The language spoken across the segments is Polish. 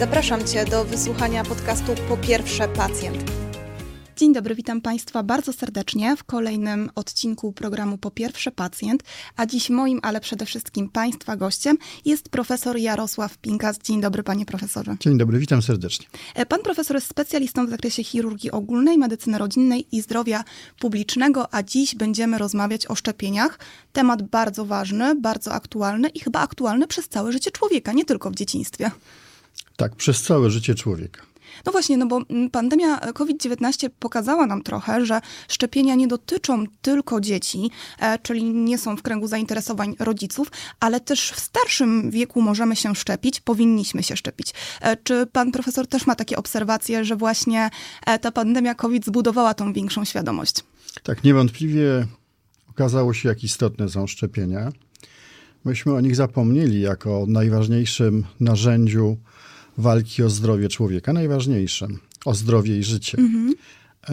Zapraszam Cię do wysłuchania podcastu Po pierwsze pacjent. Dzień dobry, witam Państwa bardzo serdecznie w kolejnym odcinku programu Po pierwsze pacjent, a dziś moim, ale przede wszystkim Państwa gościem jest profesor Jarosław Pinkas. Dzień dobry, panie profesorze. Dzień dobry, witam serdecznie. E, pan profesor jest specjalistą w zakresie chirurgii ogólnej, medycyny rodzinnej i zdrowia publicznego, a dziś będziemy rozmawiać o szczepieniach. Temat bardzo ważny, bardzo aktualny i chyba aktualny przez całe życie człowieka, nie tylko w dzieciństwie. Tak, przez całe życie człowieka. No właśnie, no bo mm, pandemia COVID-19 pokazała nam trochę, że szczepienia nie dotyczą tylko dzieci, e, czyli nie są w kręgu zainteresowań rodziców, ale też w starszym wieku możemy się szczepić, powinniśmy się szczepić. E, czy pan profesor też ma takie obserwacje, że właśnie e, ta pandemia COVID zbudowała tą większą świadomość? Tak, niewątpliwie okazało się, jak istotne są szczepienia. Myśmy o nich zapomnieli jako najważniejszym narzędziu walki o zdrowie człowieka, najważniejsze, o zdrowie i życie. Mhm.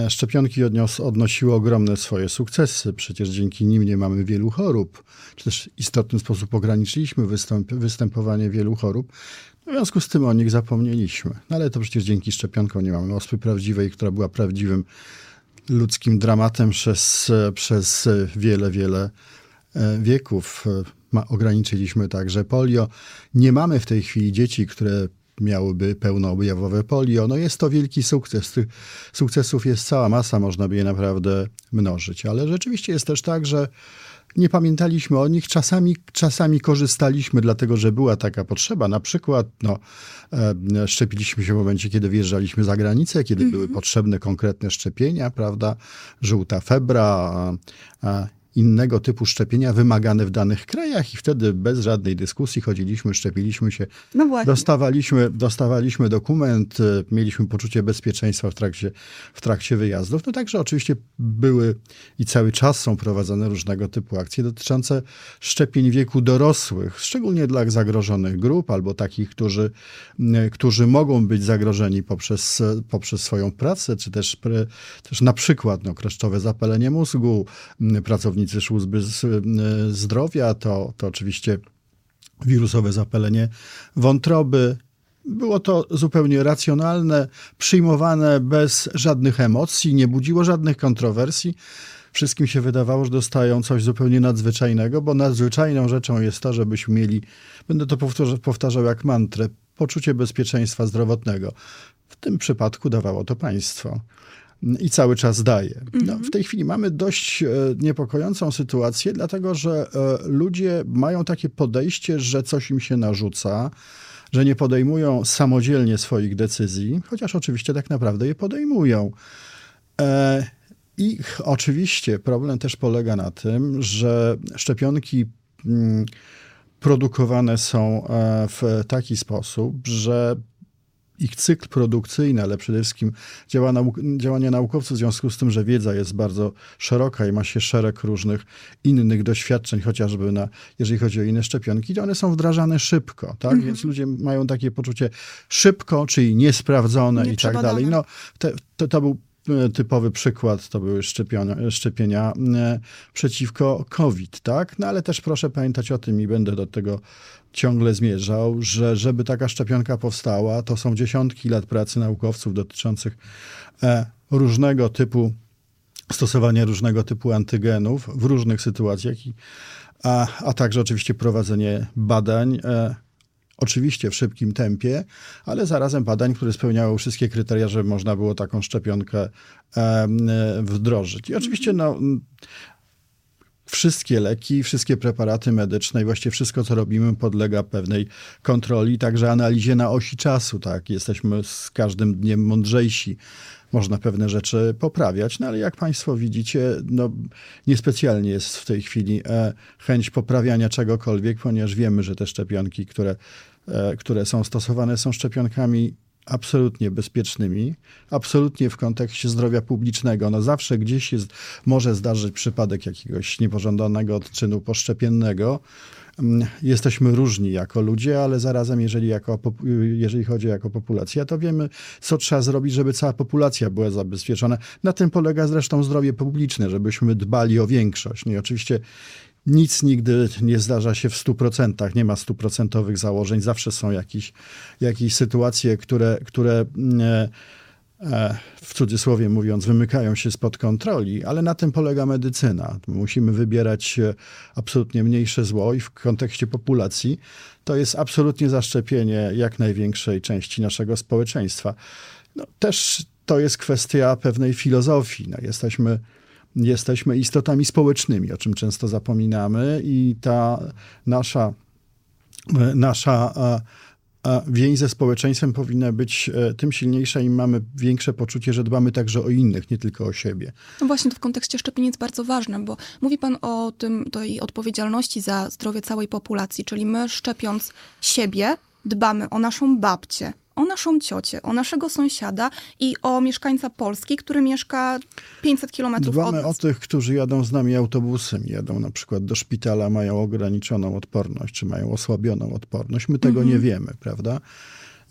Szczepionki odnios, odnosiły ogromne swoje sukcesy. Przecież dzięki nim nie mamy wielu chorób, czy też w istotny sposób ograniczyliśmy występ, występowanie wielu chorób. W związku z tym o nich zapomnieliśmy. No ale to przecież dzięki szczepionkom nie mamy ospy prawdziwej, która była prawdziwym ludzkim dramatem przez, przez wiele, wiele e, wieków. Ma, ograniczyliśmy także polio. Nie mamy w tej chwili dzieci, które miałyby pełnoobjawowe polio. No jest to wielki sukces. Tych sukcesów jest cała masa, można by je naprawdę mnożyć. Ale rzeczywiście jest też tak, że nie pamiętaliśmy o nich, czasami, czasami korzystaliśmy, dlatego że była taka potrzeba. Na przykład no, e, szczepiliśmy się w momencie, kiedy wyjeżdżaliśmy za granicę, kiedy mm -hmm. były potrzebne konkretne szczepienia, prawda? Żółta febra, a, a innego typu szczepienia wymagane w danych krajach i wtedy bez żadnej dyskusji chodziliśmy, szczepiliśmy się. No. Dostawaliśmy, dostawaliśmy dokument, e, mieliśmy poczucie bezpieczeństwa w trakcie, w trakcie wyjazdów. No także oczywiście były i cały czas są prowadzone różnego typu akcje dotyczące szczepień wieku dorosłych, szczególnie dla zagrożonych grup albo takich, którzy, którzy mogą być zagrożeni poprzez, poprzez swoją pracę, czy też, też na przykład no, kreszczowe zapalenie mózgu, pracownicy pracownicy służby zdrowia, to, to oczywiście wirusowe zapalenie wątroby. Było to zupełnie racjonalne, przyjmowane bez żadnych emocji, nie budziło żadnych kontrowersji. Wszystkim się wydawało, że dostają coś zupełnie nadzwyczajnego, bo nadzwyczajną rzeczą jest to, żebyśmy mieli, będę to powtarzał, powtarzał jak mantrę, poczucie bezpieczeństwa zdrowotnego. W tym przypadku dawało to państwo i cały czas daje. No, mhm. w tej chwili mamy dość e, niepokojącą sytuację, dlatego że e, ludzie mają takie podejście, że coś im się narzuca, że nie podejmują samodzielnie swoich decyzji, chociaż oczywiście tak naprawdę je podejmują. E, I oczywiście problem też polega na tym, że szczepionki mm, produkowane są w taki sposób, że ich cykl produkcyjny, ale przede wszystkim działa nauk działanie naukowców w związku z tym, że wiedza jest bardzo szeroka i ma się szereg różnych innych doświadczeń, chociażby na, jeżeli chodzi o inne szczepionki, to one są wdrażane szybko, tak? Mm -hmm. Więc ludzie mają takie poczucie szybko, czyli niesprawdzone i tak dalej. No, te, to, to był typowy przykład to były szczepienia, szczepienia e, przeciwko COVID, tak? No ale też proszę pamiętać o tym i będę do tego ciągle zmierzał, że żeby taka szczepionka powstała, to są dziesiątki lat pracy naukowców dotyczących e, różnego typu stosowania różnego typu antygenów w różnych sytuacjach, a, a także oczywiście prowadzenie badań. Oczywiście w szybkim tempie, ale zarazem badań, które spełniały wszystkie kryteria, żeby można było taką szczepionkę wdrożyć. I oczywiście no, wszystkie leki, wszystkie preparaty medyczne i właściwie wszystko, co robimy, podlega pewnej kontroli, także analizie na osi czasu. Tak? Jesteśmy z każdym dniem mądrzejsi. Można pewne rzeczy poprawiać, no ale jak Państwo widzicie, no, niespecjalnie jest w tej chwili e, chęć poprawiania czegokolwiek, ponieważ wiemy, że te szczepionki, które, które są stosowane, są szczepionkami absolutnie bezpiecznymi, absolutnie w kontekście zdrowia publicznego. No zawsze gdzieś jest, może zdarzyć przypadek jakiegoś niepożądanego odczynu poszczepiennego. Mm, jesteśmy różni jako ludzie, ale zarazem, jeżeli, jako, jeżeli chodzi jako populacja, to wiemy, co trzeba zrobić, żeby cała populacja była zabezpieczona. Na tym polega zresztą zdrowie publiczne, żebyśmy dbali o większość. No i oczywiście nic nigdy nie zdarza się w 100%, nie ma stuprocentowych założeń, zawsze są jakieś, jakieś sytuacje, które, które mm, e, w cudzysłowie mówiąc, wymykają się spod kontroli, ale na tym polega medycyna. Musimy wybierać e, absolutnie mniejsze zło i w kontekście populacji to jest absolutnie zaszczepienie jak największej części naszego społeczeństwa. No, też to jest kwestia pewnej filozofii. No, jesteśmy jesteśmy istotami społecznymi, o czym często zapominamy, i ta nasza, nasza więź ze społeczeństwem powinna być e, tym silniejsza i mamy większe poczucie, że dbamy także o innych, nie tylko o siebie. No właśnie, to w kontekście szczepień jest bardzo ważne, bo mówi pan o tym, tej odpowiedzialności za zdrowie całej populacji, czyli my szczepiąc siebie, dbamy o naszą babcię, o naszą ciocię, o naszego sąsiada i o mieszkańca Polski, który mieszka 500 kilometrów od Dbamy o tych, którzy jadą z nami autobusem, jadą na przykład do szpitala, mają ograniczoną odporność, czy mają osłabioną odporność. My tego mhm. nie wiemy, prawda?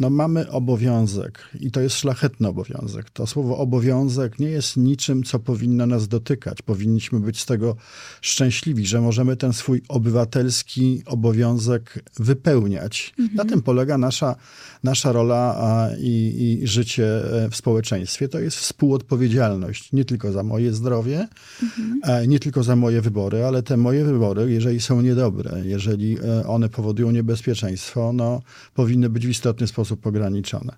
No mamy obowiązek i to jest szlachetny obowiązek. To słowo obowiązek nie jest niczym, co powinno nas dotykać. Powinniśmy być z tego szczęśliwi, że możemy ten swój obywatelski obowiązek wypełniać. Mhm. Na tym polega nasza, nasza rola i, i, życie e, w społeczeństwie. To jest współodpowiedzialność nie tylko za moje zdrowie, mhm. E, nie tylko za moje wybory, ale te moje wybory, jeżeli są niedobre, jeżeli e, one powodują niebezpieczeństwo, no, powinny być w istotny sposób sposób ograniczone.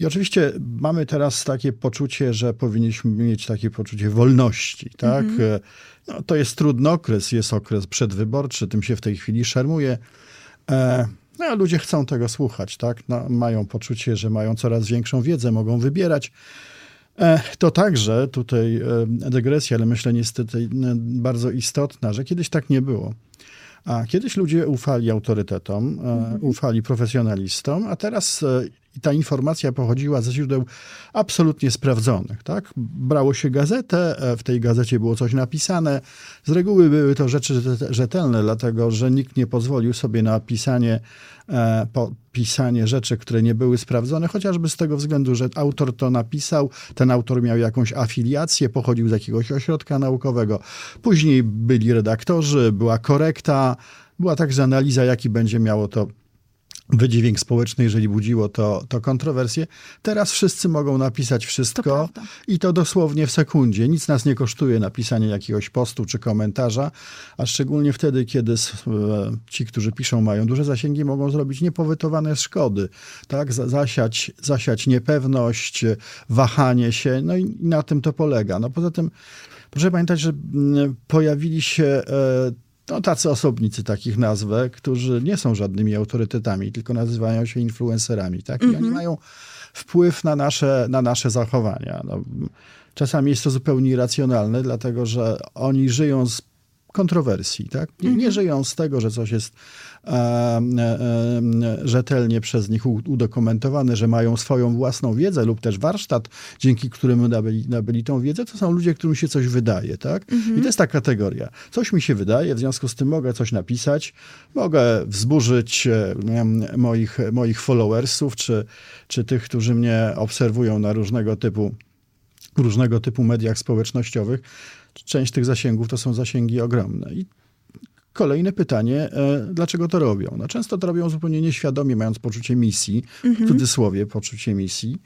I oczywiście mamy teraz takie poczucie, że powinniśmy mieć takie poczucie wolności, tak? -hmm. No, to jest trudny okres, jest okres przedwyborczy, tym się w tej chwili szermuje. E, no, a ludzie chcą tego słuchać, tak? No, mają poczucie, że mają coraz większą wiedzę, mogą wybierać. E, to także tutaj e, dygresja, ale myślę niestety e, bardzo istotna, że kiedyś tak nie było. A kiedyś ludzie ufali autorytetom, mhm. ufali profesjonalistom, a teraz e, ta informacja pochodziła ze źródeł absolutnie sprawdzonych. Tak? Brało się gazetę, e, w tej gazecie było coś napisane. Z reguły były to rzeczy rzetelne, dlatego że nikt nie pozwolił sobie na pisanie E, pisanie rzeczy, które nie były sprawdzone, chociażby z tego względu, że autor to napisał, ten autor miał jakąś afiliację, pochodził z jakiegoś ośrodka naukowego. Później byli redaktorzy, była korekta, była także analiza, jaki będzie miało to wydźwięk społeczny, jeżeli budziło to, to kontrowersje. Teraz wszyscy mogą napisać wszystko to i to dosłownie w sekundzie. Nic nas nie kosztuje napisanie jakiegoś postu czy komentarza, a szczególnie wtedy, kiedy e, ci, którzy piszą, mają duże zasięgi, mogą zrobić niepowytowane szkody. Tak? Zasiać, zasiać niepewność, wahanie się, no i na tym to polega. No poza tym Proszę pamiętać, że pojawili się e, no, tacy osobnicy, takich nazwę, którzy nie są żadnymi autorytetami, tylko nazywają się influencerami. Tak? I mm -hmm. oni mhm. mają wpływ na nasze, na nasze zachowania. No, czasami jest to zupełnie irracjonalne, dlatego że oni żyją z kontrowersji. Tak? Nie, nie mhm. żyją z tego, że coś jest e, e, rzetelnie przez nich udokumentowane, że mają swoją własną wiedzę lub też warsztat, dzięki którym nabyli, nabyli tą wiedzę, to są ludzie, którym się coś wydaje. Tak? Mhm. I to jest ta kategoria. Coś mi się wydaje, w związku z tym mogę coś napisać, mogę wzburzyć e, moich, moich followersów, czy, czy tych, którzy mnie obserwują na różnego typu różnego typu mediach społecznościowych część tych zasięgów to są zasięgi ogromne. I Kolejne pytanie, e, dlaczego to robią? No, często to robią zupełnie nieświadomie, mając poczucie misji, mhm. w cudzysłowie poczucie misji,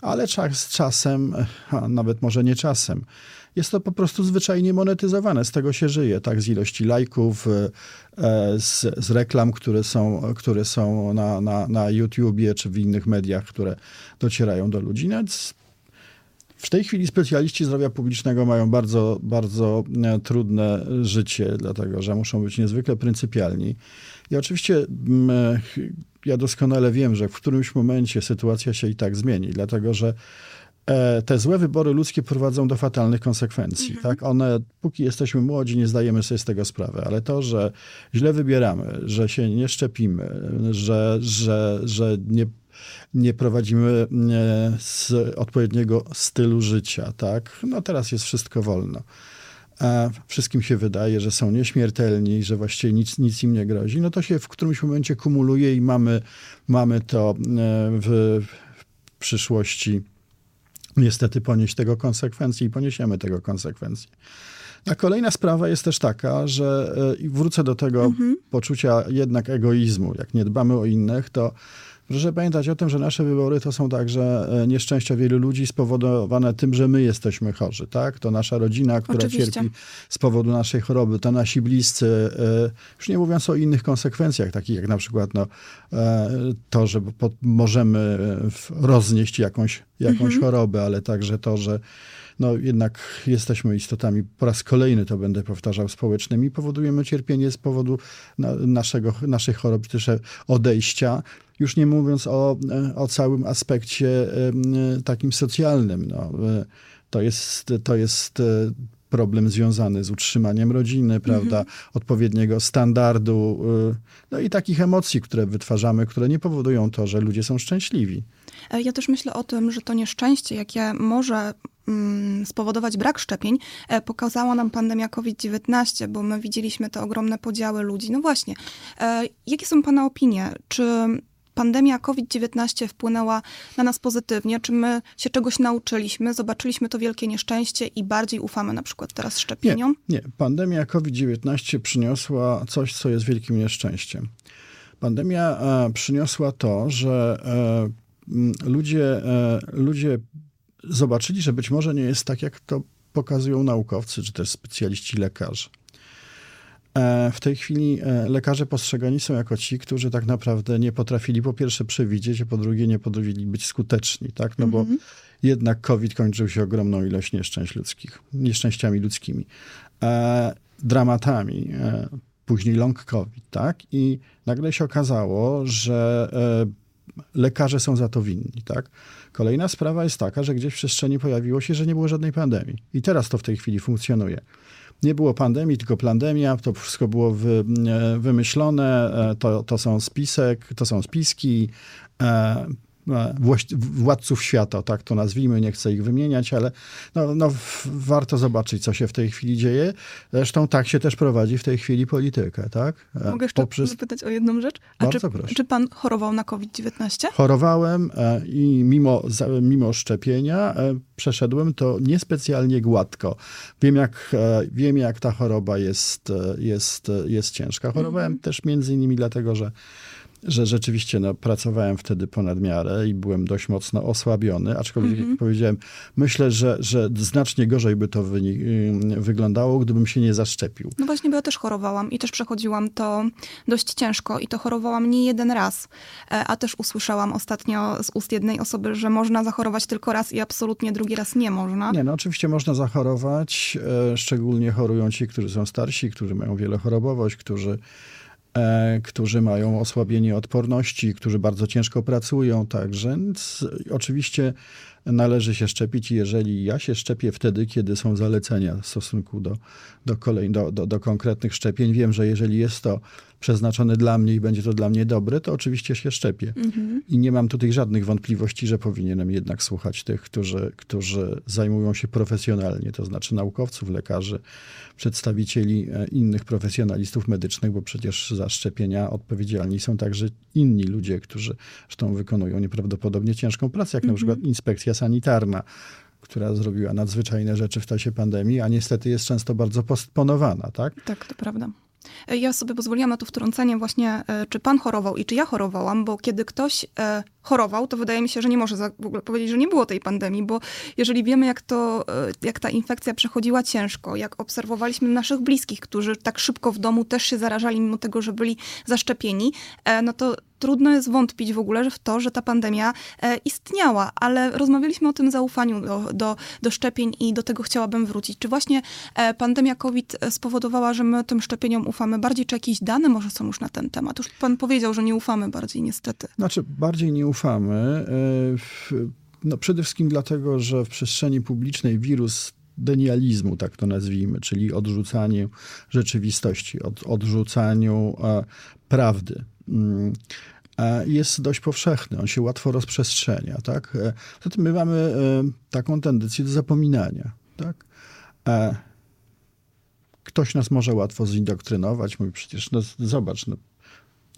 ale czas, czasem, a nawet może nie czasem, jest to po prostu zwyczajnie monetyzowane. Z tego się żyje, tak? Z ilości lajków, e, z, z reklam, które są, które są na, na, na YouTubie czy w innych mediach, które docierają do ludzi. Nawet w tej chwili specjaliści zdrowia publicznego mają bardzo, bardzo e, trudne życie, dlatego że muszą być niezwykle pryncypialni. I oczywiście e, ja doskonale wiem, że w którymś momencie sytuacja się i tak zmieni, dlatego że e, te złe wybory ludzkie prowadzą do fatalnych konsekwencji. Mhm. Tak? One, póki jesteśmy młodzi, nie zdajemy sobie z tego sprawy, ale to, że źle wybieramy, że się nie szczepimy, że, że, że nie nie prowadzimy e, z odpowiedniego stylu życia, tak? No teraz jest wszystko wolno. A wszystkim się wydaje, że są nieśmiertelni, że właściwie nic, nic im nie grozi, no to się w którymś momencie kumuluje i mamy, mamy to e, w, w przyszłości niestety ponieść tego konsekwencji i poniesiemy tego konsekwencji. A kolejna sprawa jest też taka, że i wrócę do tego mhm. poczucia jednak egoizmu. Jak nie dbamy o innych, to Proszę pamiętać o tym, że nasze wybory to są także e, nieszczęścia wielu ludzi spowodowane tym, że my jesteśmy chorzy, tak? To nasza rodzina, która Oczywiście. cierpi z powodu naszej choroby, to nasi bliscy, e, już nie mówiąc o innych konsekwencjach, takich jak na przykład no, e, to, że możemy roznieść jakąś, jakąś mhm. chorobę, ale także to, że no jednak jesteśmy istotami, po raz kolejny to będę powtarzał, społecznymi, powodujemy cierpienie z powodu na, naszego, naszej choroby, też odejścia, już nie mówiąc o, o całym aspekcie takim socjalnym. No, e, to jest, to jest e, problem związany z utrzymaniem rodziny, prawda, mhm. odpowiedniego standardu, e, no i takich emocji, które wytwarzamy, które nie powodują to, że ludzie są szczęśliwi. Ja też myślę o tym, że to nieszczęście, jakie może mm, spowodować brak szczepień, pokazała nam pandemia COVID-19, bo my widzieliśmy te ogromne podziały ludzi. No właśnie, jakie są Pana opinie? Czy pandemia COVID-19 wpłynęła na nas pozytywnie? Czy my się czegoś nauczyliśmy, zobaczyliśmy to wielkie nieszczęście i bardziej ufamy na przykład teraz szczepieniom? Nie, nie. pandemia COVID-19 przyniosła coś, co jest wielkim nieszczęściem. Pandemia e, przyniosła to, że e, ludzie, e, ludzie zobaczyli, że być może nie jest tak, jak to pokazują naukowcy, czy też specjaliści lekarze. E, w tej chwili e, lekarze postrzegani są jako ci, którzy tak naprawdę nie potrafili po pierwsze przewidzieć, a po drugie nie potrafili być skuteczni, tak? No bo mhm. jednak COVID kończył się ogromną ilość nieszczęść ludzkich, nieszczęściami ludzkimi, e, dramatami, e, później long COVID, tak? I nagle się okazało, że e, lekarze są za to winni, tak? Kolejna sprawa jest taka, że gdzieś w przestrzeni pojawiło się, że nie było żadnej pandemii. I teraz to w tej chwili funkcjonuje nie było pandemii, tylko pandemia, to wszystko było wy, e, wymyślone, e, to, to są spisek, to są spiski, e, władców świata, tak to nazwijmy, nie chcę ich wymieniać, ale no, no, warto zobaczyć, co się w tej chwili dzieje. Zresztą tak się też prowadzi w tej chwili politykę, tak? E, Mogę jeszcze Poprzez... zapytać o jedną rzecz? A Bardzo czy, proszę. czy pan chorował na COVID-19? Chorowałem e, i mimo, mimo szczepienia przeszedłem to niespecjalnie gładko. Wiem, jak, wiem, jak ta choroba jest, jest, jest ciężka. Chorowałem mm -hmm. też między innymi dlatego, że że rzeczywiście no, pracowałem wtedy ponad miarę i byłem dość mocno osłabiony, aczkolwiek mm -hmm. jak powiedziałem, myślę, że, że znacznie gorzej by to wy, wyglądało, gdybym się nie zaszczepił. No właśnie, bo ja też chorowałam i też przechodziłam to dość ciężko i to chorowałam nie jeden raz, e, a też usłyszałam ostatnio z ust jednej osoby, że można zachorować tylko raz i absolutnie drugi raz nie można. Nie, no oczywiście można zachorować, e, szczególnie chorują ci, którzy są starsi, którzy mają wielochorobowość, którzy którzy mają osłabienie odporności, którzy bardzo ciężko pracują także. Oczywiście należy się szczepić i jeżeli ja się szczepię wtedy, kiedy są zalecenia w stosunku do, do, kolej, do, do, do konkretnych szczepień, wiem, że jeżeli jest to przeznaczone dla mnie i będzie to dla mnie dobre, to oczywiście się szczepię. Mhm. I nie mam tutaj żadnych wątpliwości, że powinienem jednak słuchać tych, którzy, którzy zajmują się profesjonalnie, to znaczy naukowców, lekarzy, przedstawicieli e, innych profesjonalistów medycznych, bo przecież za szczepienia odpowiedzialni są także inni ludzie, którzy zresztą wykonują nieprawdopodobnie ciężką pracę, jak mhm. na przykład inspekcja sanitarna która zrobiła nadzwyczajne rzeczy w czasie pandemii, a niestety jest często bardzo postponowana, tak? Tak, to prawda. Ja sobie pozwoliłam na to wtrącenie właśnie, e, czy pan chorował i czy ja chorowałam, bo kiedy ktoś e, chorował, to wydaje mi się, że nie może w ogóle powiedzieć, że nie było tej pandemii, bo jeżeli wiemy, jak, to, e, jak ta infekcja przechodziła ciężko, jak obserwowaliśmy naszych bliskich, którzy tak szybko w domu też się zarażali, mimo tego, że byli zaszczepieni, no to trudno jest wątpić w ogóle w to, że ta pandemia e, istniała, ale rozmawialiśmy o tym zaufaniu do, do, do szczepień i do tego chciałabym wrócić. Czy właśnie e, pandemia COVID spowodowała, że my tym szczepieniom ufamy bardziej, czy jakieś dane może są już na ten temat? Już pan powiedział, że nie ufamy bardziej niestety. Znaczy, bardziej nie ufamy. E, no, przede wszystkim dlatego, że w przestrzeni publicznej wirus denializmu, tak to nazwijmy, czyli odrzucaniu rzeczywistości, od, odrzucaniu e, prawdy. Mm, jest dość powszechny, on się łatwo rozprzestrzenia. Tak? E, zatem my mamy e, taką tendencję do zapominania. Tak? E, ktoś nas może łatwo zindoktrynować, mówi przecież, no zobacz, no,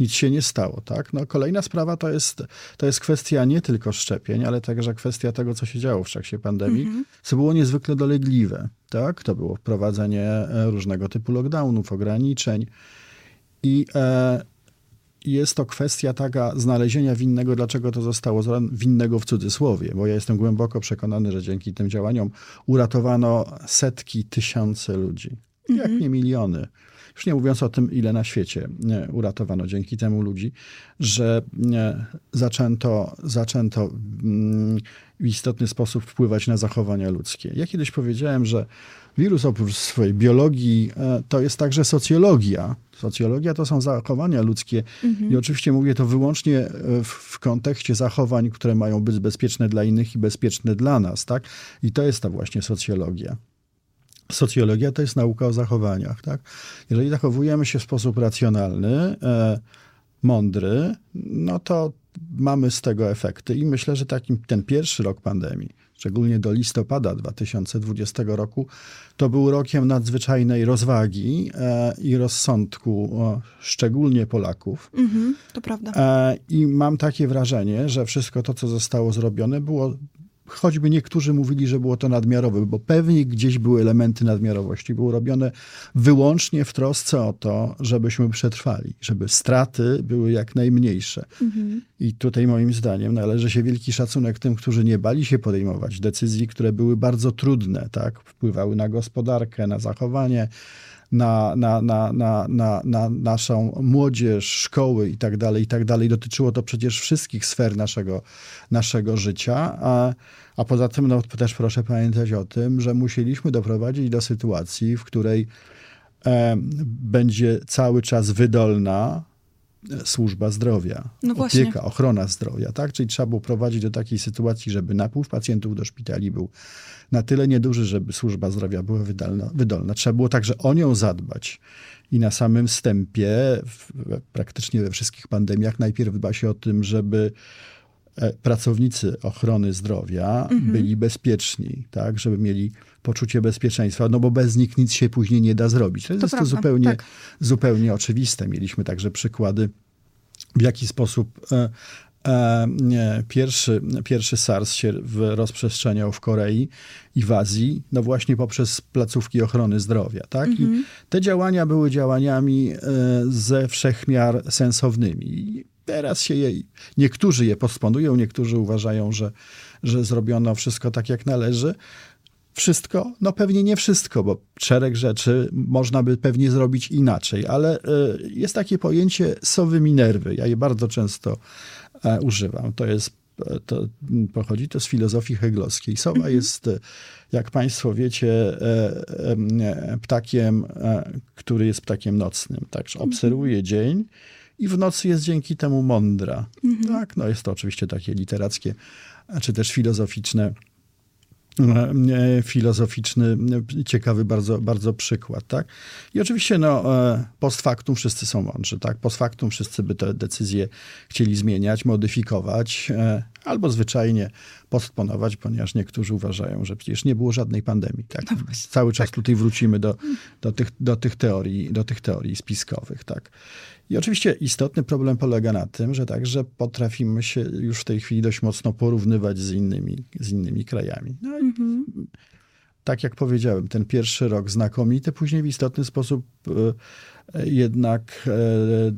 nic się nie stało, tak? No, kolejna sprawa to jest, to jest kwestia nie tylko szczepień, ale także kwestia tego, co się działo w czasie pandemii, Mhm. co było niezwykle dolegliwe, tak? To było wprowadzenie różnego typu lockdownów, ograniczeń i e, jest to kwestia taka znalezienia winnego, dlaczego to zostało zrobione, winnego w cudzysłowie, bo ja jestem głęboko przekonany, że dzięki tym działaniom uratowano setki, tysiące ludzi, jak nie miliony. Już nie mówiąc o tym, ile na świecie uratowano dzięki temu ludzi, że zaczęto, zaczęto mm, w istotny sposób wpływać na zachowania ludzkie. Ja kiedyś powiedziałem, że wirus oprócz swojej biologii e, to jest także socjologia. Socjologia to są zachowania ludzkie i oczywiście mówię to wyłącznie e, w, w kontekście zachowań, które mają być bezpieczne dla innych i bezpieczne dla nas. Tak? I to jest ta właśnie socjologia. Socjologia to jest nauka o zachowaniach. Tak? Jeżeli zachowujemy się w sposób racjonalny, e, mądry, no to mamy z tego efekty. I myślę, że takim, ten pierwszy rok pandemii, szczególnie do listopada 2020 roku, to był rokiem nadzwyczajnej rozwagi e, i rozsądku, o, szczególnie Polaków. Mhm, to prawda. E, I mam takie wrażenie, że wszystko to, co zostało zrobione, było. Choćby niektórzy mówili, że było to nadmiarowe, bo pewnie gdzieś były elementy nadmiarowości. Było robione wyłącznie w trosce o to, żebyśmy przetrwali, żeby straty były jak najmniejsze. I tutaj moim zdaniem należy się wielki szacunek tym, którzy nie bali się podejmować decyzji, które były bardzo trudne, tak? Wpływały na gospodarkę, na zachowanie, na, na, na, na, na, na naszą młodzież, szkoły i tak dalej, i tak dalej. Dotyczyło to przecież wszystkich sfer naszego, naszego życia. A, a poza tym no, też proszę pamiętać o tym, że musieliśmy doprowadzić do sytuacji, w której e, będzie cały czas wydolna służba zdrowia, No właśnie. opieka, ochrona zdrowia, tak? Czyli trzeba było prowadzić do takiej sytuacji, żeby napływ pacjentów do szpitali był na tyle nieduży, żeby służba zdrowia była wydolna. wydolna. Trzeba było także o nią zadbać. I na samym wstępie, w, praktycznie we wszystkich pandemiach, najpierw dba się o tym, żeby e, pracownicy ochrony zdrowia byli bezpieczni, tak, żeby mieli poczucie bezpieczeństwa, no bo bez nich nic się później nie da zrobić. To, jest to prawda, zupełnie, tak. zupełnie oczywiste. Mieliśmy także przykłady, w jaki sposób e, e, pierwszy, pierwszy SARS się w, rozprzestrzeniał w Korei i w Azji, no właśnie poprzez placówki ochrony zdrowia. Tak? I te działania były działaniami e, ze wszechmiar sensownymi. Teraz się jej, niektórzy je postponują, niektórzy uważają, że, że zrobiono wszystko tak, jak należy. Wszystko? No pewnie nie wszystko, bo szereg rzeczy można by pewnie zrobić inaczej, ale e, jest takie pojęcie sowy minerwy. Ja je bardzo często e, używam. To jest, e, to pochodzi to z filozofii heglowskiej. Sowa jest, e, jak państwo wiecie, em, ptakiem, który jest ptakiem nocnym. Także obserwuje dzień i w nocy jest dzięki temu mądra. Tak, no jest to oczywiście takie literackie, czy też filozoficzne filozoficzny, e, ciekawy bardzo, bardzo przykład, tak? I oczywiście no, e, post factum wszyscy są mądrzy, tak? Post factum wszyscy by te decyzje chcieli zmieniać, modyfikować, e, albo zwyczajnie postponować, ponieważ niektórzy uważają, że przecież nie było żadnej pandemii, tak? Cały czas tutaj wrócimy do, do, tych, do, tych teorii, do tych teorii spiskowych, tak? I oczywiście istotny problem polega na tym, że także potrafimy się już w tej chwili dość mocno porównywać z innymi, z innymi krajami. No i tak jak powiedziałem, ten pierwszy rok znakomity, później w istotny sposób e, jednak e,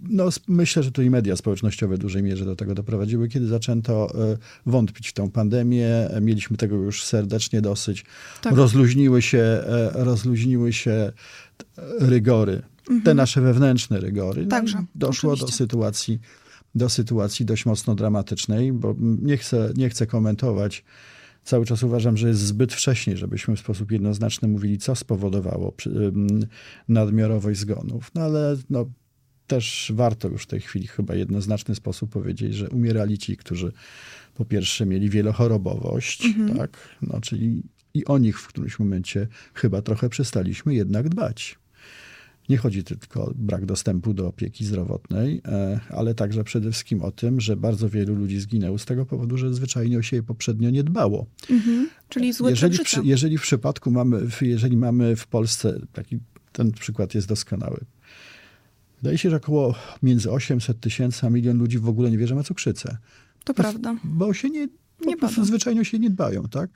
no, myślę, że tutaj media społecznościowe w dużej mierze do tego doprowadziły, kiedy zaczęto e, wątpić w tą pandemię. Mieliśmy tego już serdecznie dosyć. Tak. Rozluźniły się, rozluźniły się t- te nasze wewnętrzne rygory. No, Mhm. Także, doszło do oczywiście. sytuacji, do sytuacji dość mocno dramatycznej, bo nie chcę, nie chcę komentować. Cały czas uważam, że jest zbyt wcześnie, żebyśmy w sposób jednoznaczny mówili, co spowodowało nadmiarowość zgonów. No ale no, też warto już w tej chwili chyba jednoznaczny sposób powiedzieć, że umierali ci, którzy po pierwsze mieli wielochorobowość, tak? no, czyli i o nich w którymś momencie chyba trochę przestaliśmy jednak dbać. Nie chodzi tylko o brak dostępu do opieki zdrowotnej, e, ale także przede wszystkim o tym, że bardzo wielu ludzi zginęło z tego powodu, że zwyczajnie o siebie poprzednio nie dbało. Mhm. Czyli zły Jeżeli w, jeżeli w przypadku mamy, jeżeli mamy w Polsce, taki, ten przykład jest doskonały. Wydaje się, że około między 800 tysięcy a milion ludzi w ogóle nie wie, że ma cukrzycę. To prawda. Bo się nie, po Nie prostu zwyczajnie się nie dbają, tak?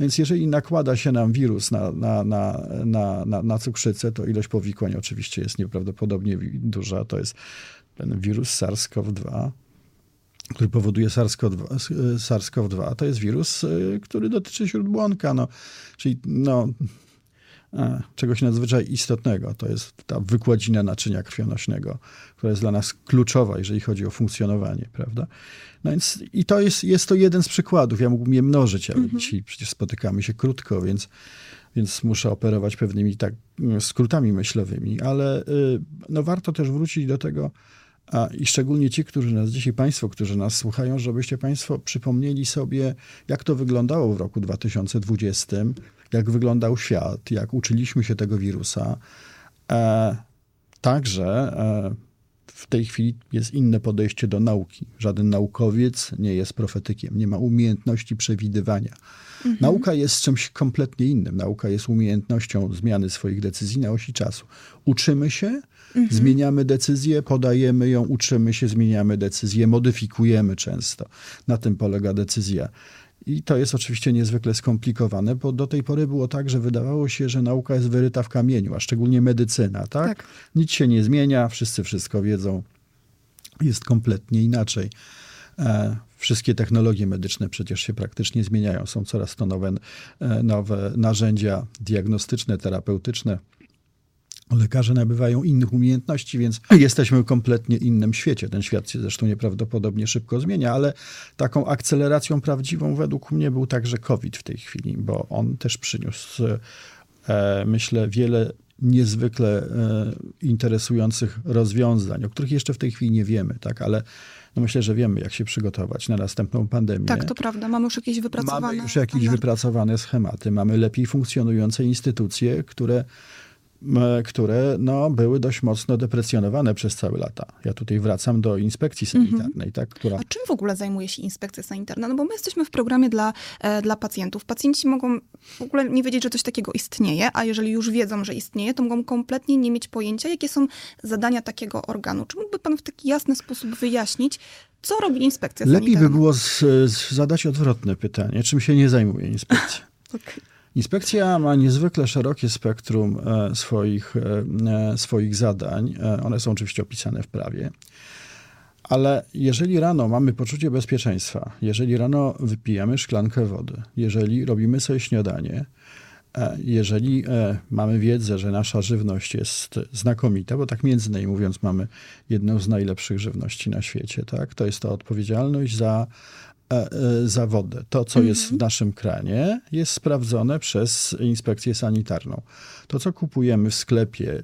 Więc jeżeli nakłada się nam wirus na, na, na, na, na, na cukrzycę, to ilość powikłań oczywiście jest nieprawdopodobnie duża. To jest ten wirus SARS-CoV-2, który powoduje SARS-CoV-2. SARS-CoV-2 to jest wirus, y, który dotyczy śródbłonka, no, czyli no, czegoś nadzwyczaj istotnego. To jest ta wykładzina naczynia krwionośnego, która jest dla nas kluczowa, jeżeli chodzi o funkcjonowanie, prawda? No więc i to jest, jest to jeden z przykładów. Ja mógłbym je mnożyć, ale dzisiaj przecież spotykamy się krótko, więc, więc muszę operować pewnymi tak skrótami myślowymi, ale y, no, warto też wrócić do tego, a, I szczególnie ci, którzy nas dzisiaj, Państwo, którzy nas słuchają, żebyście Państwo przypomnieli sobie, jak to wyglądało w roku 2020, jak wyglądał świat, jak uczyliśmy się tego wirusa. E, także e, w tej chwili jest inne podejście do nauki. Żaden naukowiec nie jest profetykiem, nie ma umiejętności przewidywania. Nauka jest czymś kompletnie innym. Nauka jest umiejętnością zmiany swoich decyzji na osi czasu. Uczymy się, zmieniamy decyzję, podajemy ją, uczymy się, zmieniamy decyzję, modyfikujemy często. Na tym polega decyzja. I to jest oczywiście niezwykle skomplikowane, bo do tej pory było tak, że wydawało się, że nauka jest wyryta w kamieniu, a szczególnie medycyna, tak? Tak. Nic się nie zmienia, wszyscy wszystko wiedzą. Jest kompletnie inaczej. E, Wszystkie technologie medyczne przecież się praktycznie zmieniają. Są coraz to nowe, e, nowe narzędzia diagnostyczne, terapeutyczne. Lekarze nabywają innych umiejętności, więc jesteśmy w kompletnie innym świecie. Ten świat się zresztą nieprawdopodobnie szybko zmienia, ale taką akceleracją prawdziwą według mnie był także COVID w tej chwili, bo on też przyniósł, e, myślę, wiele niezwykle e, interesujących rozwiązań, o których jeszcze w tej chwili nie wiemy, tak, ale no myślę, że wiemy, jak się przygotować na następną pandemię. Tak, to prawda. Mamy już jakieś wypracowane. Mamy już jakieś standardy. wypracowane schematy, mamy lepiej funkcjonujące instytucje, które, które no, były dość mocno deprecjonowane przez całe lata. Ja tutaj wracam do inspekcji sanitarnej, tak, która A czym w ogóle zajmuje się inspekcja sanitarna? No bo my jesteśmy w programie dla, e, dla pacjentów. Pacjenci mogą w ogóle nie wiedzieć, że coś takiego istnieje, a jeżeli już wiedzą, że istnieje, to mogą kompletnie nie mieć pojęcia, jakie są zadania takiego organu. Czy mógłby pan w taki jasny sposób wyjaśnić, co robi inspekcja lepiej sanitarna? by było z, z zadać odwrotne pytanie, czym się nie zajmuje inspekcja. Okej. Inspekcja ma niezwykle szerokie spektrum e, swoich, e, e, swoich zadań. One są oczywiście opisane w prawie. Ale jeżeli rano mamy poczucie bezpieczeństwa, jeżeli rano wypijamy szklankę wody, jeżeli robimy sobie śniadanie, jeżeli mamy wiedzę, że nasza żywność jest znakomita, bo tak między innymi mówiąc mamy jedną z najlepszych żywności na świecie, tak? to jest to odpowiedzialność za, e, e, za wodę. To, co jest w naszym kranie, jest sprawdzone przez inspekcję sanitarną. To, co kupujemy w sklepie,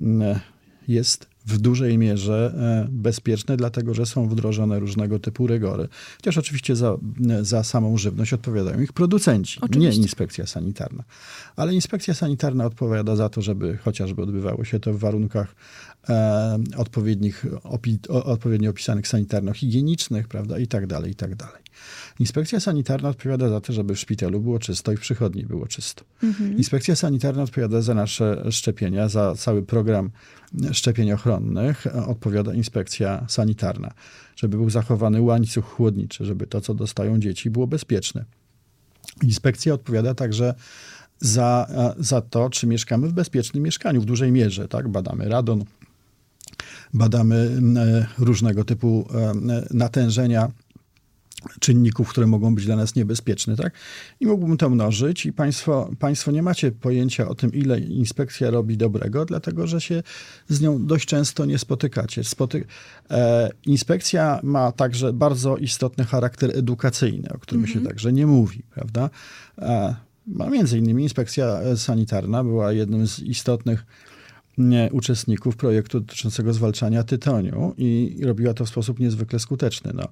e, jest w dużej mierze e, bezpieczne, dlatego że są wdrożone różnego typu rygory. Chociaż oczywiście za, za samą żywność odpowiadają ich producenci, Oczywiście. nie inspekcja sanitarna. Ale inspekcja sanitarna odpowiada za to, żeby chociażby odbywało się to w warunkach e, odpowiednich, opi, o, odpowiednio opisanych sanitarno-higienicznych, prawda, i tak dalej, i tak dalej. Inspekcja sanitarna odpowiada za to, żeby w szpitalu było czysto i w przychodni było czysto. Inspekcja sanitarna odpowiada za nasze szczepienia, za cały program szczepień ochronnych. e, Odpowiada inspekcja sanitarna, żeby był zachowany łańcuch chłodniczy, żeby to, co dostają dzieci, było bezpieczne. Inspekcja odpowiada także za, e, za to, czy mieszkamy w bezpiecznym mieszkaniu w dużej mierze. Tak? Badamy radon, badamy e, różnego typu natężenia czynników, które mogą być dla nas niebezpieczne, tak? I mógłbym to mnożyć i państwo, państwo nie macie pojęcia o tym, ile inspekcja robi dobrego, dlatego, że się z nią dość często nie spotykacie. Spoty e, inspekcja ma także bardzo istotny charakter edukacyjny, o którym się także nie mówi, prawda? E, ma między innymi inspekcja sanitarna była jednym z istotnych nie, uczestników projektu dotyczącego zwalczania tytoniu i robiła to w sposób niezwykle skuteczny. No,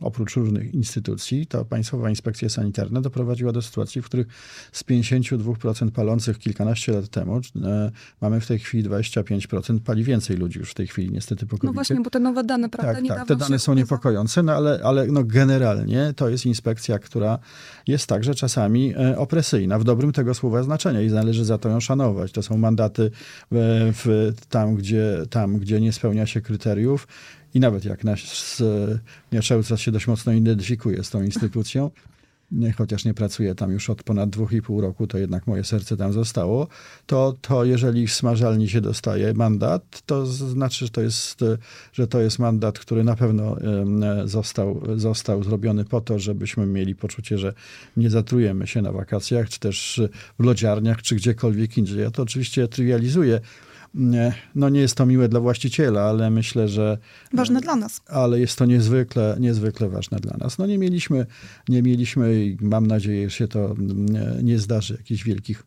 oprócz różnych instytucji, to Państwowa Inspekcja Sanitarna doprowadziła do sytuacji, w których z 52% palących kilkanaście lat temu e, mamy w tej chwili 25%, pali więcej ludzi już w tej chwili niestety po covid No właśnie, bo te nowe dane, prawda, tak, tak, te dane są niepokojące, no ale, ale no generalnie to jest inspekcja, która jest także czasami e, opresyjna, w dobrym tego słowa znaczenia i należy za to ją szanować. To są mandaty w, w, tam, gdzie, tam, gdzie nie spełnia się kryteriów i nawet jak nasz e, czas się dość mocno identyfikuję z tą instytucją, chociaż nie pracuję tam już od ponad dwóch i pół roku, to jednak moje serce tam zostało, to, to jeżeli w smażalni się dostaje mandat, to znaczy, że to jest, e, że to jest mandat, który na pewno e, został, został zrobiony po to, żebyśmy mieli poczucie, że nie zatrujemy się na wakacjach, czy też w lodziarniach, czy gdziekolwiek indziej. Ja to oczywiście trywializuję. Nie, No nie jest to miłe dla właściciela, ale myślę, że Ważne dla nas. ale jest to niezwykle, niezwykle ważne dla nas. No nie mieliśmy, nie mieliśmy i mam nadzieję, że się to nie, zdarzy, jakichś wielkich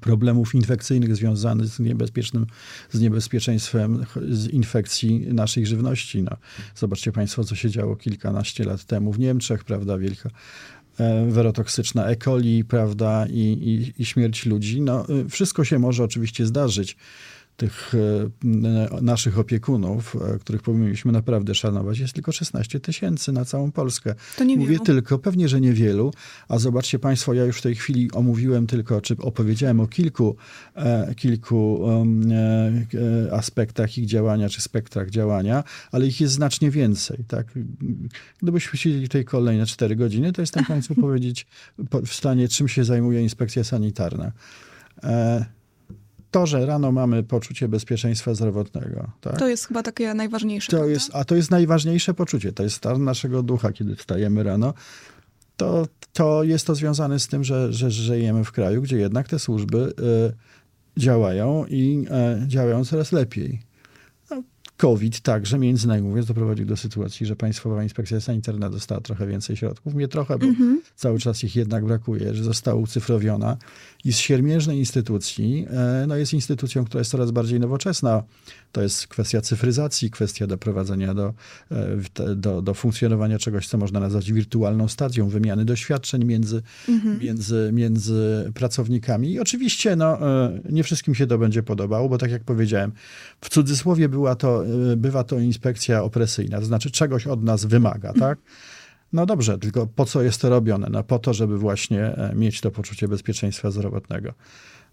problemów infekcyjnych związanych z niebezpiecznym, z niebezpieczeństwem z infekcji naszej żywności. No, zobaczcie Państwo, co się działo kilkanaście lat temu w Niemczech, prawda, wielka werotoksyczna E. coli, prawda, i, i, i śmierć ludzi. No, y, wszystko się może oczywiście zdarzyć tych e, naszych opiekunów, e, których powinniśmy naprawdę szanować, jest tylko 16 tysięcy na całą Polskę. To niewielu. Mówię tylko, pewnie, że niewielu, a zobaczcie Państwo, ja już w tej chwili omówiłem tylko, czy opowiedziałem o kilku, e, kilku e, aspektach ich działania, czy spektrach działania, ale ich jest znacznie więcej. Tak? Gdybyśmy siedzieli tutaj kolejne 4 godziny, to jestem Państwu powiedzieć po- w stanie, czym się zajmuje inspekcja sanitarna. E, to, że rano mamy poczucie bezpieczeństwa zdrowotnego, tak? To jest chyba takie najważniejsze. To prawda? jest, a to jest najważniejsze poczucie, to jest stan naszego ducha, kiedy wstajemy rano. To, to jest to związane z tym, że, że żyjemy w kraju, gdzie jednak te służby y, działają i y, działają coraz lepiej. COVID także, między innymi mówiąc, doprowadził do sytuacji, że Państwowa Inspekcja Sanitarna dostała trochę więcej środków. Nie trochę, bo cały czas ich jednak brakuje, że została ucyfrowiona i z siermiężnej instytucji e, no jest instytucją, która jest coraz bardziej nowoczesna. To jest kwestia cyfryzacji, kwestia doprowadzenia do, e, do, do funkcjonowania czegoś, co można nazwać wirtualną stacją, wymiany doświadczeń między, między, między pracownikami. I oczywiście no, e, nie wszystkim się to będzie podobało, bo tak jak powiedziałem, w cudzysłowie była to, bywa to inspekcja opresyjna, to znaczy czegoś od nas wymaga, tak? No dobrze, tylko po co jest to robione? No po to, żeby właśnie e, mieć to poczucie bezpieczeństwa zdrowotnego.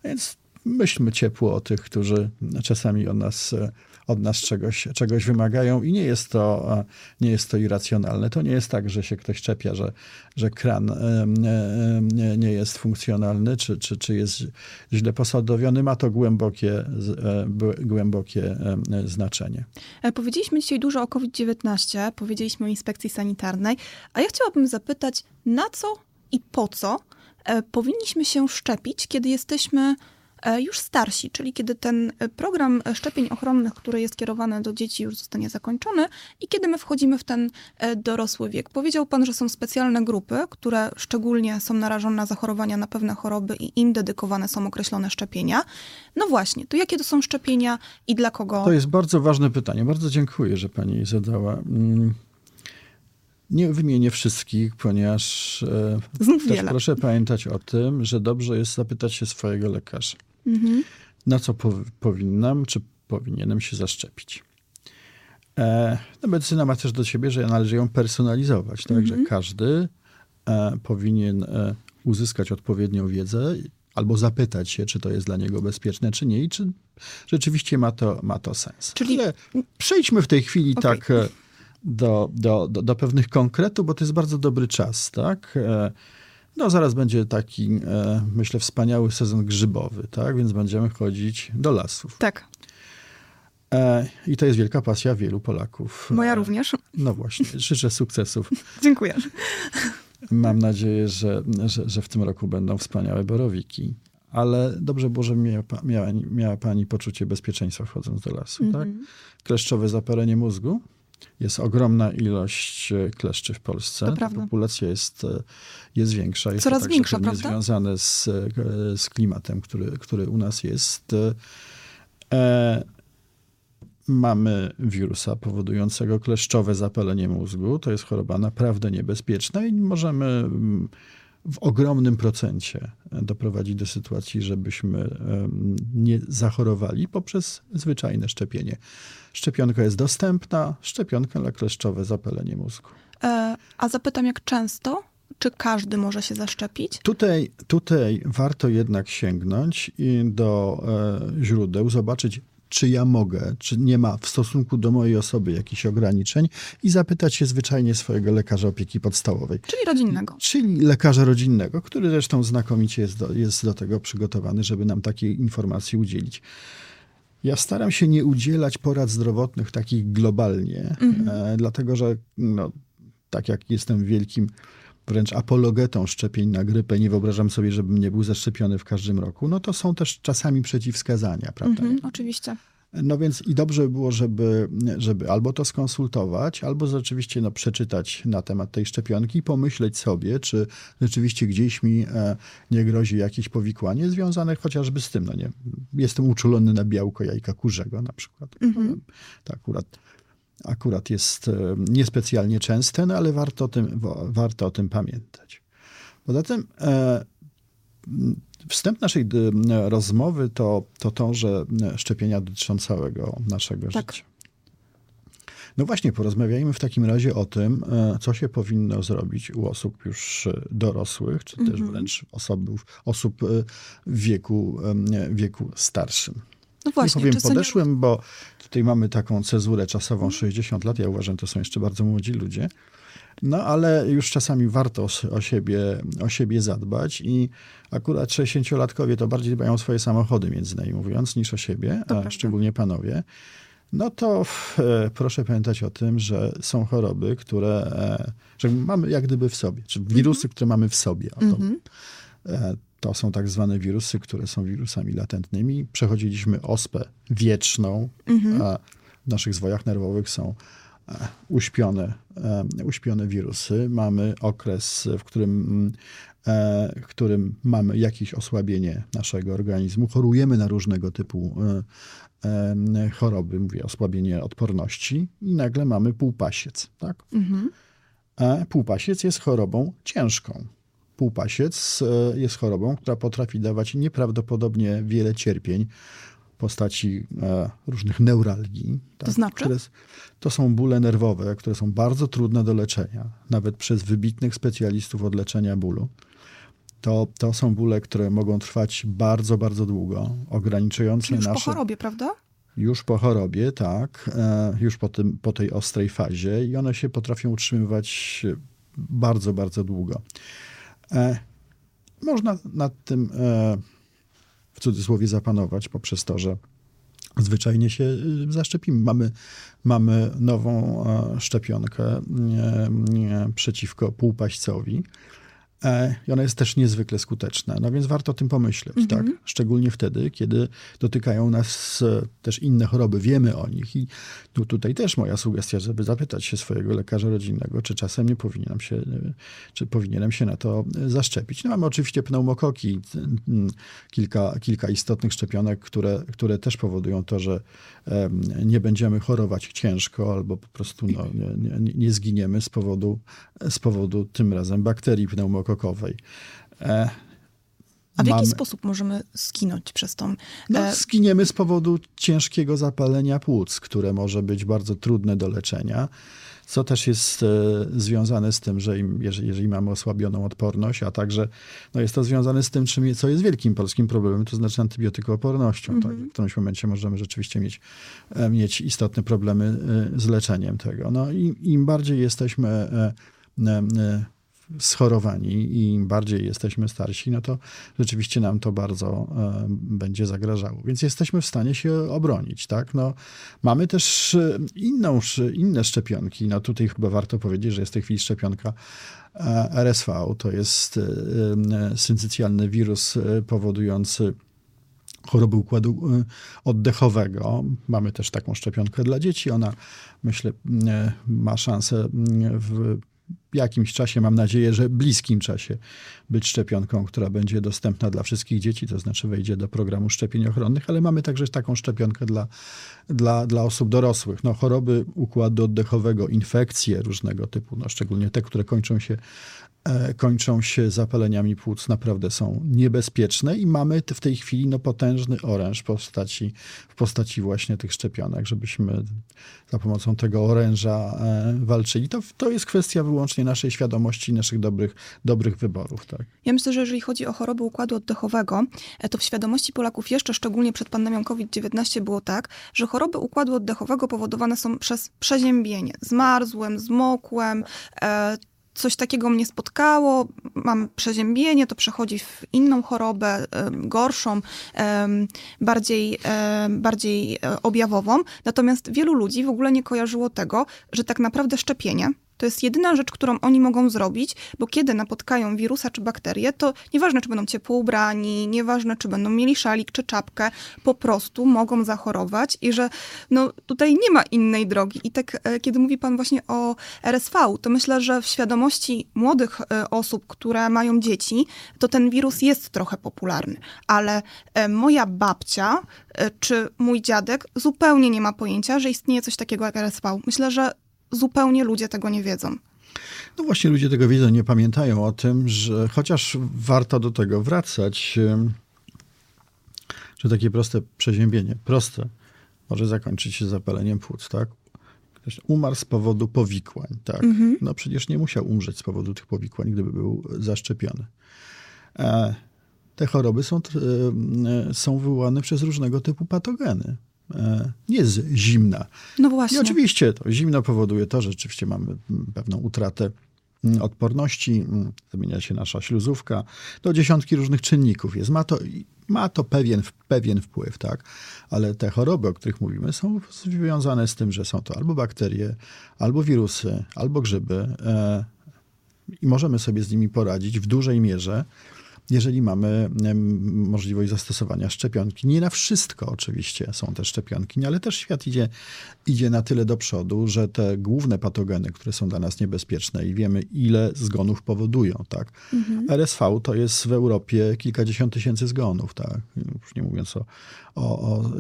Więc myślmy ciepło o tych, którzy czasami od nas, e, od nas czegoś, czegoś wymagają i nie jest, to, e, nie jest to irracjonalne. To nie jest tak, że się ktoś czepia, że, że kran e, e, nie- jest funkcjonalny, czy, czy, czy jest źle posadowiony. Ma to głębokie, głębokie znaczenie. Powiedzieliśmy dzisiaj dużo o COVID-19, powiedzieliśmy o inspekcji sanitarnej, a ja chciałabym zapytać, na co i po co powinniśmy się szczepić, kiedy jesteśmy już starsi, czyli kiedy ten e, program e, szczepień ochronnych, który jest kierowany do dzieci, już zostanie zakończony i kiedy my wchodzimy w ten e, dorosły wiek. Powiedział pan, że są specjalne grupy, które szczególnie są narażone na zachorowania na pewne choroby i im dedykowane są określone szczepienia. No właśnie, to jakie to są szczepienia i dla kogo? To jest bardzo ważne pytanie. Bardzo dziękuję, że pani zadała. Nie wymienię wszystkich, ponieważ e, Znów też wiele. proszę pamiętać o tym, że dobrze jest zapytać się swojego lekarza, Mhm. na co pow- powinnam, czy powinienem się zaszczepić. E, no medycyna ma też do siebie, że należy ją personalizować, tak, że każdy e, powinien e, uzyskać odpowiednią wiedzę albo zapytać się, czy to jest dla niego bezpieczne, czy nie i czy rzeczywiście ma to, ma to sens. Czyli- Ale przejdźmy w tej chwili Okej. tak e, do, do, do, do pewnych konkretów, bo to jest bardzo dobry czas, tak? E, No zaraz będzie taki, e, myślę, wspaniały sezon grzybowy, tak? Więc będziemy chodzić do lasów. Tak, E, I to jest wielka pasja wielu Polaków. moja również. No właśnie, życzę sukcesów. Dziękuję. Mam nadzieję, że, że, że w tym roku będą wspaniałe borowiki. Ale dobrze było, że miała, miała, miała pani poczucie bezpieczeństwa wchodząc do lasu. Tak? Mhm. Kleszczowe zapalenie mózgu. Jest ogromna ilość e, kleszczy w Polsce. To prawda. populacja jest, e, jest większa. Jest Coraz to także większa, prawda? związane z, e, z klimatem, który, który u nas jest. E, mamy wirusa powodującego kleszczowe zapalenie mózgu. To jest choroba naprawdę niebezpieczna i możemy w ogromnym procencie doprowadzić do sytuacji, żebyśmy nie zachorowali poprzez zwyczajne szczepienie. Szczepionka jest dostępna, szczepionka na kleszczowe zapalenie mózgu. E, a zapytam, jak często? Czy każdy może się zaszczepić? Tutaj, tutaj warto jednak sięgnąć do e, źródeł, zobaczyć, czy ja mogę, czy nie ma w stosunku do mojej osoby jakichś ograniczeń i zapytać się zwyczajnie swojego lekarza opieki podstawowej. Czyli rodzinnego. Czyli lekarza rodzinnego, który zresztą znakomicie jest do, jest do tego przygotowany, żeby nam takiej informacji udzielić. Ja staram się nie udzielać porad zdrowotnych takich globalnie, mhm. e, dlatego że no, tak jak jestem wielkim wręcz apologetą szczepień na grypę, nie wyobrażam sobie, żebym nie był zaszczepiony w każdym roku, no to są też czasami przeciwwskazania, prawda? Mhm, oczywiście. No więc i dobrze by było, żeby, żeby albo to skonsultować, albo rzeczywiście no, przeczytać na temat tej szczepionki i pomyśleć sobie, czy rzeczywiście gdzieś mi e, nie grozi jakieś powikłanie związane chociażby z tym. No nie, jestem uczulony na białko jajka kurzego na przykład. Mhm. To akurat akurat jest e, niespecjalnie częste, no ale warto o tym, warto o tym pamiętać. Poza tym e, wstęp naszej rozmowy to, to to, że szczepienia dotyczą całego naszego tak. życia. No właśnie, porozmawiajmy w takim razie o tym, e, co się powinno zrobić u osób już dorosłych, czy też mhm. wręcz osobów, osób w wieku, wieku starszym. No właśnie, nie powiem podeszłem, nie... bo tutaj mamy taką cezurę czasową 60 lat. Ja uważam, to są jeszcze bardzo młodzi ludzie. No ale już czasami warto o siebie, o siebie zadbać i akurat 60-latkowie to bardziej dbają o swoje samochody, między innymi mówiąc, niż o siebie, to a prawda. szczególnie panowie. No to e, proszę pamiętać o tym, że są choroby, które e, że mamy jak gdyby w sobie, czy wirusy, mm -hmm. które mamy w sobie. O to, mm -hmm. e, to są tak zwane wirusy, które są wirusami latentnymi. Przechodziliśmy ospę wieczną, mhm. a w naszych zwojach nerwowych są e, uśpione, e, uśpione wirusy. Mamy okres, w którym, e, w którym mamy jakieś osłabienie naszego organizmu. Chorujemy na różnego typu choroby, mówię osłabienie odporności i nagle mamy półpasiec. Tak? Mhm. Półpasiec jest chorobą ciężką półpasiec e, jest chorobą, która potrafi dawać nieprawdopodobnie wiele cierpień w postaci e, różnych neuralgii. Tak, to znaczy? Które, to są bóle nerwowe, które są bardzo trudne do leczenia, nawet przez wybitnych specjalistów od leczenia bólu. To, to są bóle, które mogą trwać bardzo, bardzo długo, ograniczające Czyli już nasze... po chorobie, prawda? Już po chorobie, tak. E, już po, tym, po tej ostrej fazie i one się potrafią utrzymywać bardzo, bardzo długo. E, można nad tym e, w cudzysłowie zapanować poprzez to, że zwyczajnie się e, zaszczepimy. Mamy, mamy nową szczepionkę przeciwko półpaścowi. E, I ona jest też niezwykle skuteczna. No więc warto o tym pomyśleć, mm -hmm. tak? Szczególnie wtedy, kiedy dotykają nas e, też inne choroby, wiemy o nich. I tu, tutaj też moja sugestia, żeby zapytać się swojego lekarza rodzinnego, czy czasem nie powinienem się, e, czy powinienem się na to zaszczepić. No mamy oczywiście pneumokoki, kilka, kilka istotnych szczepionek, które, które też powodują to, że nie będziemy chorować ciężko albo po prostu no, nie, nie, nie zginiemy z powodu, z powodu tym razem bakterii E, a w jaki sposób możemy skinąć przez tą... No, e, skiniemy z powodu ciężkiego zapalenia płuc, które może być bardzo trudne do leczenia co też jest e, związane z tym, że im, jeżeli, jeżeli, mamy osłabioną odporność, a także no jest to związane z tym, czym, co jest wielkim polskim problemem, to znaczy antybiotykoopornością. -hmm. tak? W którymś momencie możemy rzeczywiście mieć, e, mieć istotne problemy e, z leczeniem tego. No i im bardziej jesteśmy schorowani i im bardziej jesteśmy starsi, no to rzeczywiście nam to bardzo e, będzie zagrażało. Więc jesteśmy w stanie się obronić, tak? No, mamy też e, inną, inne szczepionki. No tutaj chyba warto powiedzieć, że jest w tej chwili szczepionka e, RSV. To jest syncycjalny wirus powodujący choroby układu oddechowego. Mamy też taką szczepionkę dla dzieci. Ona, myślę, ma szansę w w jakimś czasie, mam nadzieję, że bliskim czasie, być szczepionką, która będzie dostępna dla wszystkich dzieci, to znaczy wejdzie do programu szczepień ochronnych, ale mamy także taką szczepionkę dla, dla, dla osób dorosłych. No, choroby układu oddechowego, infekcje różnego typu, no, szczególnie te, które kończą się kończą się zapaleniami płuc, naprawdę są niebezpieczne i mamy w tej chwili no, potężny oręż w postaci, w postaci właśnie tych szczepionek, żebyśmy za pomocą tego oręża e, walczyli. To, to jest kwestia wyłącznie naszej świadomości, naszych dobrych, dobrych wyborów. Tak. Ja myślę, że jeżeli chodzi o choroby układu oddechowego, e, to w świadomości Polaków jeszcze, szczególnie przed pandemią COVID-19 było tak, że choroby układu oddechowego powodowane są przez przeziębienie. Zmarzłem, zmokłem, coś takiego mnie spotkało, mam przeziębienie, to przechodzi w inną chorobę, gorszą, bardziej, bardziej e, objawową. Natomiast wielu ludzi w ogóle nie kojarzyło tego, że tak naprawdę szczepienie to jest jedyna rzecz, którą oni mogą zrobić, bo kiedy napotkają wirusa czy bakterię, to nieważne, czy będą ciepło ubrani, nieważne, czy będą mieli szalik czy czapkę, po prostu mogą zachorować i że no, tutaj nie ma innej drogi. I tak, e, kiedy mówi pan właśnie o RSV, to myślę, że w świadomości młodych e, osób, które mają dzieci, to ten wirus jest trochę popularny. Ale e, moja babcia czy mój dziadek zupełnie nie ma pojęcia, że istnieje coś takiego jak RSV. Myślę, że zupełnie ludzie tego nie wiedzą. No właśnie ludzie tego wiedzą, nie pamiętają o tym, że chociaż warto do tego wracać, że takie proste przeziębienie, proste, może zakończyć się zapaleniem płuc, tak? Ktoś umarł z powodu powikłań, tak? Mhm. No przecież nie musiał umrzeć z powodu tych powikłań, gdyby był zaszczepiony. E, te choroby są, e, są wywołane przez różnego typu patogeny. E, nie z zimna. No właśnie. I oczywiście to zimno powoduje to, że rzeczywiście mamy pewną utratę mm, odporności, mm, zmienia się nasza śluzówka, to dziesiątki różnych czynników jest. Ma to, ma to pewien, pewien wpływ, tak? Ale te choroby, o których mówimy, są związane z tym, że są to albo bakterie, albo wirusy, albo grzyby e, i możemy sobie z nimi poradzić w dużej mierze jeżeli mamy możliwość zastosowania szczepionki. Nie na wszystko oczywiście są te szczepionki, ale też świat idzie, idzie na tyle do przodu, że te główne patogeny, które są dla nas niebezpieczne i wiemy, ile zgonów powodują, tak. Mhm. RSV to jest w Europie kilkadziesiąt tysięcy zgonów, tak. Już nie mówiąc o, o, o,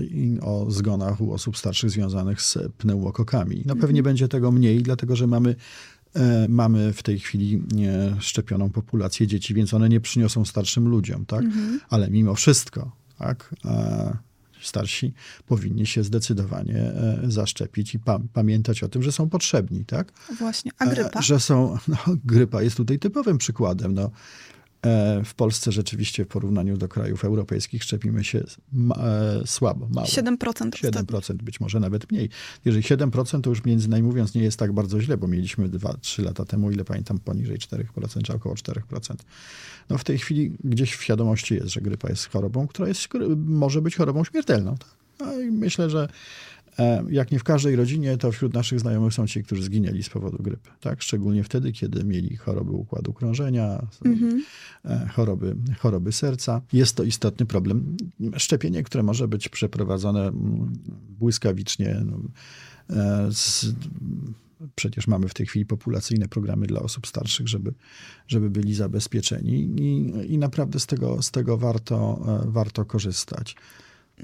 o zgonach u osób starszych związanych z pneumokokami. No pewnie mhm. będzie tego mniej, dlatego że mamy mamy w tej chwili szczepioną populację dzieci, więc one nie przyniosą starszym ludziom, tak? Mhm. Ale mimo wszystko, tak? E, starsi powinni się zdecydowanie e, zaszczepić i pa pamiętać o tym, że są potrzebni, tak? Właśnie, a grypa? Że są, no, grypa jest tutaj typowym przykładem, no. E, w Polsce rzeczywiście w porównaniu do krajów europejskich szczepimy się e, słabo, mało. 7%. 7%, być może nawet mniej. Jeżeli 7%, to już między nami mówiąc nie jest tak bardzo źle, bo mieliśmy 2-3 lata temu, ile pamiętam, poniżej 4%, czy około 4%. No w tej chwili gdzieś w świadomości jest, że grypa jest chorobą, która jest, może być chorobą śmiertelną. Tak? No i myślę, że jak nie w każdej rodzinie, to wśród naszych znajomych są ci, którzy zginęli z powodu grypy. Tak? Szczególnie wtedy, kiedy mieli choroby układu krążenia, mm-hmm. choroby, choroby serca. Jest to istotny problem. Szczepienie, które może być przeprowadzone mm, błyskawicznie. No, e, z, przecież mamy w tej chwili populacyjne programy dla osób starszych, żeby, żeby byli zabezpieczeni i, i naprawdę z tego, z tego warto, warto korzystać.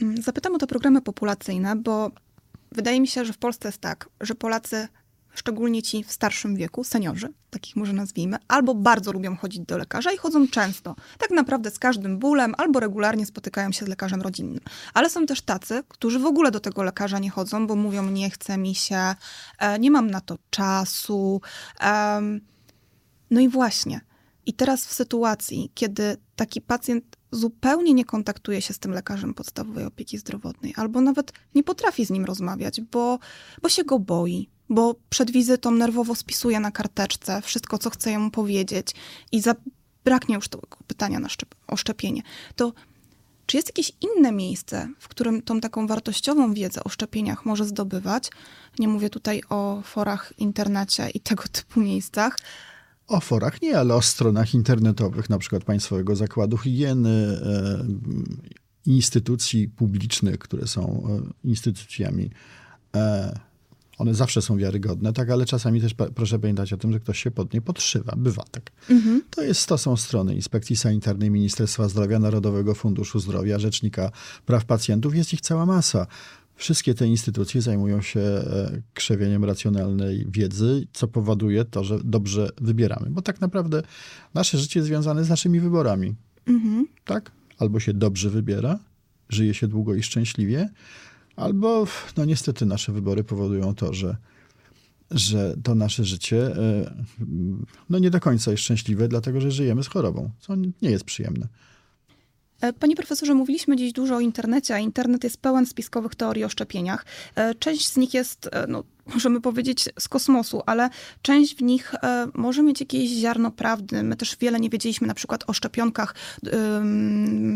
Mm, zapytam o te programy populacyjne, bo Wydaje mi się, że w Polsce jest tak, że Polacy, szczególnie ci w starszym wieku, seniorzy, takich może nazwijmy, albo bardzo lubią chodzić do lekarza i chodzą często, tak naprawdę z każdym bólem, albo regularnie spotykają się z lekarzem rodzinnym. Ale są też tacy, którzy w ogóle do tego lekarza nie chodzą, bo mówią, nie chce mi się, e, nie mam na to czasu. No i właśnie. I teraz w sytuacji, kiedy taki pacjent zupełnie nie kontaktuje się z tym lekarzem podstawowej opieki zdrowotnej, albo nawet nie potrafi z nim rozmawiać, bo, bo się go boi, bo przed wizytą nerwowo spisuje na karteczce wszystko, co chce mu powiedzieć i zabraknie już tego pytania na szczep- o szczepienie, to czy jest jakieś inne miejsce, w którym tą taką wartościową wiedzę o szczepieniach może zdobywać? Nie mówię tutaj o forach, internecie i tego typu miejscach, o forach nie, ale o stronach internetowych, na przykład Państwowego Zakładu Higieny, e, instytucji publicznych, które są e, instytucjami e, One zawsze są wiarygodne, tak, ale czasami też proszę pamiętać o tym, że ktoś się pod nie podszywa. Bywa tak. Mhm. To, jest, to są strony Inspekcji Sanitarnej Ministerstwa Zdrowia, Narodowego Funduszu Zdrowia, Rzecznika Praw Pacjentów. Jest ich cała masa. Wszystkie te instytucje zajmują się e, krzewieniem racjonalnej wiedzy, co powoduje to, że dobrze wybieramy. Bo tak naprawdę nasze życie jest związane z naszymi wyborami. Mhm. Tak? Albo się dobrze wybiera, żyje się długo i szczęśliwie, albo no niestety nasze wybory powodują to, że, że to nasze życie e, no nie do końca jest szczęśliwe, dlatego że żyjemy z chorobą, co nie jest przyjemne. E, panie profesorze, mówiliśmy dziś dużo o internecie, a internet jest pełen spiskowych teorii o szczepieniach. E, część z nich jest, e, no, możemy powiedzieć, z kosmosu, ale część w nich może mieć jakieś ziarno prawdy. My też wiele nie wiedzieliśmy na przykład o szczepionkach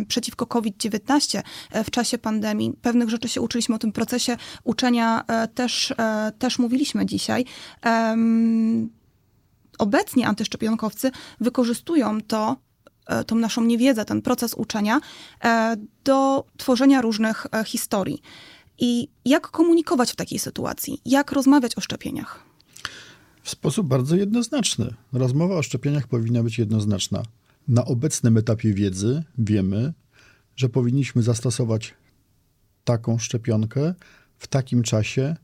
przeciwko COVID-19 w czasie pandemii. Pewnych rzeczy się uczyliśmy o tym procesie uczenia, też, też mówiliśmy dzisiaj. Obecnie antyszczepionkowcy wykorzystują to tą naszą niewiedzę, ten proces uczenia e, do tworzenia różnych e, historii. I jak komunikować w takiej sytuacji? Jak rozmawiać o szczepieniach? W sposób bardzo jednoznaczny. Rozmowa o szczepieniach powinna być jednoznaczna. Na obecnym etapie wiedzy wiemy, że powinniśmy zastosować taką szczepionkę w takim czasie,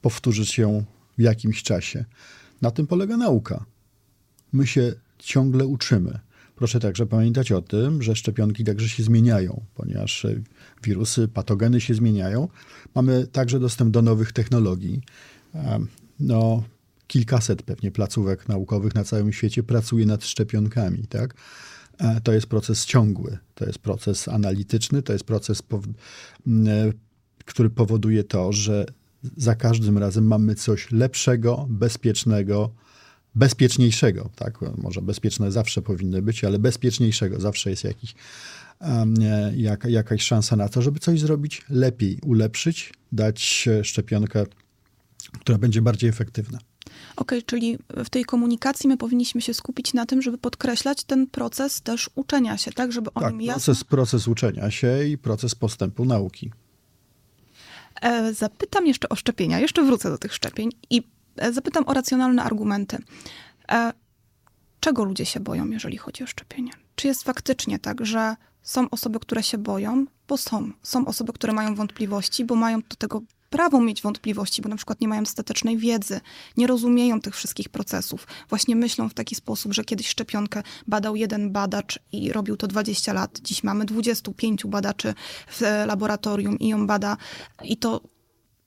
powtórzyć ją w jakimś czasie. Na tym polega nauka. My się ciągle uczymy. Proszę także pamiętać o tym, że szczepionki także się zmieniają, ponieważ e, wirusy, patogeny się zmieniają. Mamy także dostęp do nowych technologii. No, kilkaset pewnie placówek naukowych na całym świecie pracuje nad szczepionkami, tak? E, to jest proces ciągły, to jest proces analityczny, to jest proces, e, który powoduje to, że za każdym razem mamy coś lepszego, bezpiecznego, bezpieczniejszego, tak? Może bezpieczne zawsze powinny być, ale bezpieczniejszego zawsze jest jakiś, jak, jakaś szansa na to, żeby coś zrobić lepiej, ulepszyć, dać szczepionkę, która będzie bardziej efektywna. Okej, okay, czyli w tej komunikacji my powinniśmy się skupić na tym, żeby podkreślać ten proces też uczenia się, tak? Żeby o tak, nim jasno... proces, proces uczenia się i proces postępu nauki. E, zapytam jeszcze o szczepienia, jeszcze wrócę do tych szczepień i zapytam o racjonalne argumenty. E, czego ludzie się boją, jeżeli chodzi o szczepienie? Czy jest faktycznie tak, że są osoby, które się boją, bo są. Są osoby, które mają wątpliwości, bo mają do tego prawo mieć wątpliwości, bo na przykład nie mają dostatecznej wiedzy, nie rozumieją tych wszystkich procesów. Właśnie myślą w taki sposób, że kiedyś szczepionkę badał jeden badacz i robił to 20 lat. Dziś mamy 25 badaczy w laboratorium i ją bada i to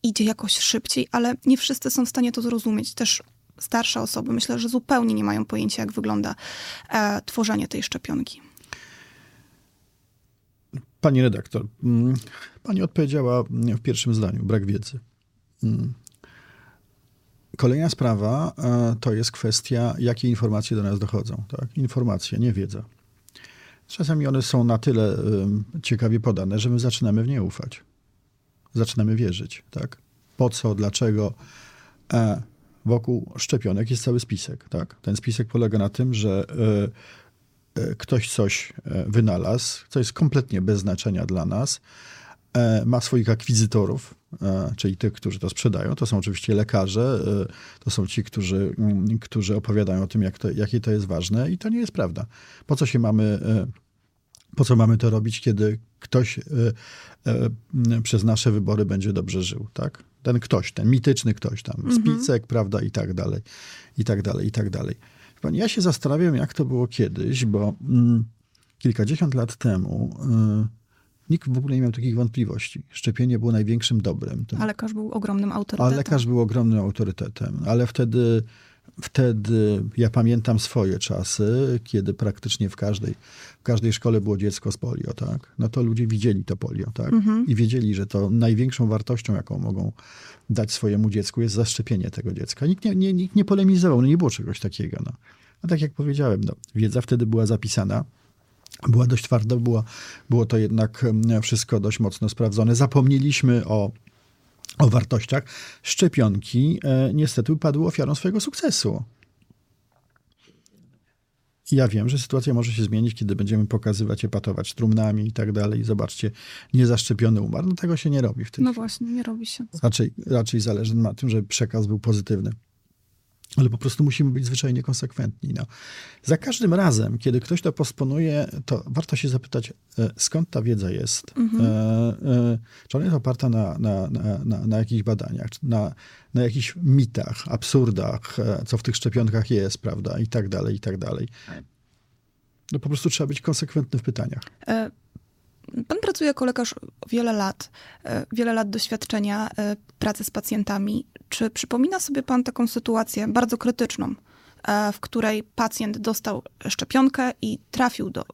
idzie jakoś szybciej, ale nie wszyscy są w stanie to zrozumieć. Też starsze osoby myślę, że zupełnie nie mają pojęcia, jak wygląda e, tworzenie tej szczepionki. Pani redaktor, mm, pani odpowiedziała w pierwszym zdaniu, brak wiedzy. Mm. Kolejna sprawa e, to jest kwestia, jakie informacje do nas dochodzą. Tak? Informacje, nie wiedza. Czasami one są na tyle ciekawie podane, że my zaczynamy w nie ufać zaczynamy wierzyć. Tak? Po co, dlaczego? E, wokół szczepionek jest cały spisek. Tak? Ten spisek polega na tym, że e, e, ktoś coś e, wynalazł, co jest kompletnie bez znaczenia dla nas, ma swoich akwizytorów, czyli tych, którzy to sprzedają. To są oczywiście lekarze, to są ci, którzy, mm, którzy opowiadają o tym, jak to, jakie to jest ważne i to nie jest prawda. Po co się mamy po co mamy to robić, kiedy ktoś e, e, przez nasze wybory będzie dobrze żył, tak? Ten ktoś, ten mityczny ktoś tam, mhm. Spicek, prawda, i tak dalej, i tak dalej, i tak dalej. Pani, ja się zastanawiam, jak to było kiedyś, bo mm, kilkadziesiąt lat temu y, nikt w ogóle nie miał takich wątpliwości. Szczepienie było największym dobrem. A lekarz był ogromnym autorytetem. A lekarz był ogromnym autorytetem, ale wtedy Wtedy ja pamiętam swoje czasy, kiedy praktycznie w każdej, w każdej szkole było dziecko z polio, tak? No to ludzie widzieli to polio, tak? Mhm. I wiedzieli, że to największą wartością, jaką mogą dać swojemu dziecku, jest zaszczepienie tego dziecka. Nikt nie, nie, nikt nie polemizował, no nie było czegoś takiego. No. A tak jak powiedziałem, no, wiedza wtedy była zapisana była dość twarda, było, było to jednak wszystko dość mocno sprawdzone. Zapomnieliśmy o o wartościach, szczepionki e, niestety padły ofiarą swojego sukcesu. ja wiem, że sytuacja może się zmienić, kiedy będziemy pokazywać, epatować trumnami i tak dalej. Zobaczcie, niezaszczepiony umarł. No tego się nie robi w tym. No właśnie, nie robi się. Raczej, raczej zależy na tym, żeby przekaz był pozytywny. Ale po prostu musimy być zwyczajnie konsekwentni. No. Za każdym razem, kiedy ktoś to posponuje, to warto się zapytać, e, skąd ta wiedza jest. Mhm. E, e, czy ona jest oparta na, na, na, na, na jakichś badaniach, na, na jakichś mitach, absurdach, co w tych szczepionkach jest, prawda, i tak dalej, i tak dalej. No po prostu trzeba być konsekwentny w pytaniach. E, Pan pracuje jako lekarz wiele lat, e, wiele lat doświadczenia e, pracy z pacjentami. Czy przypomina sobie pan taką sytuację bardzo krytyczną, e, w której pacjent dostał szczepionkę i trafił do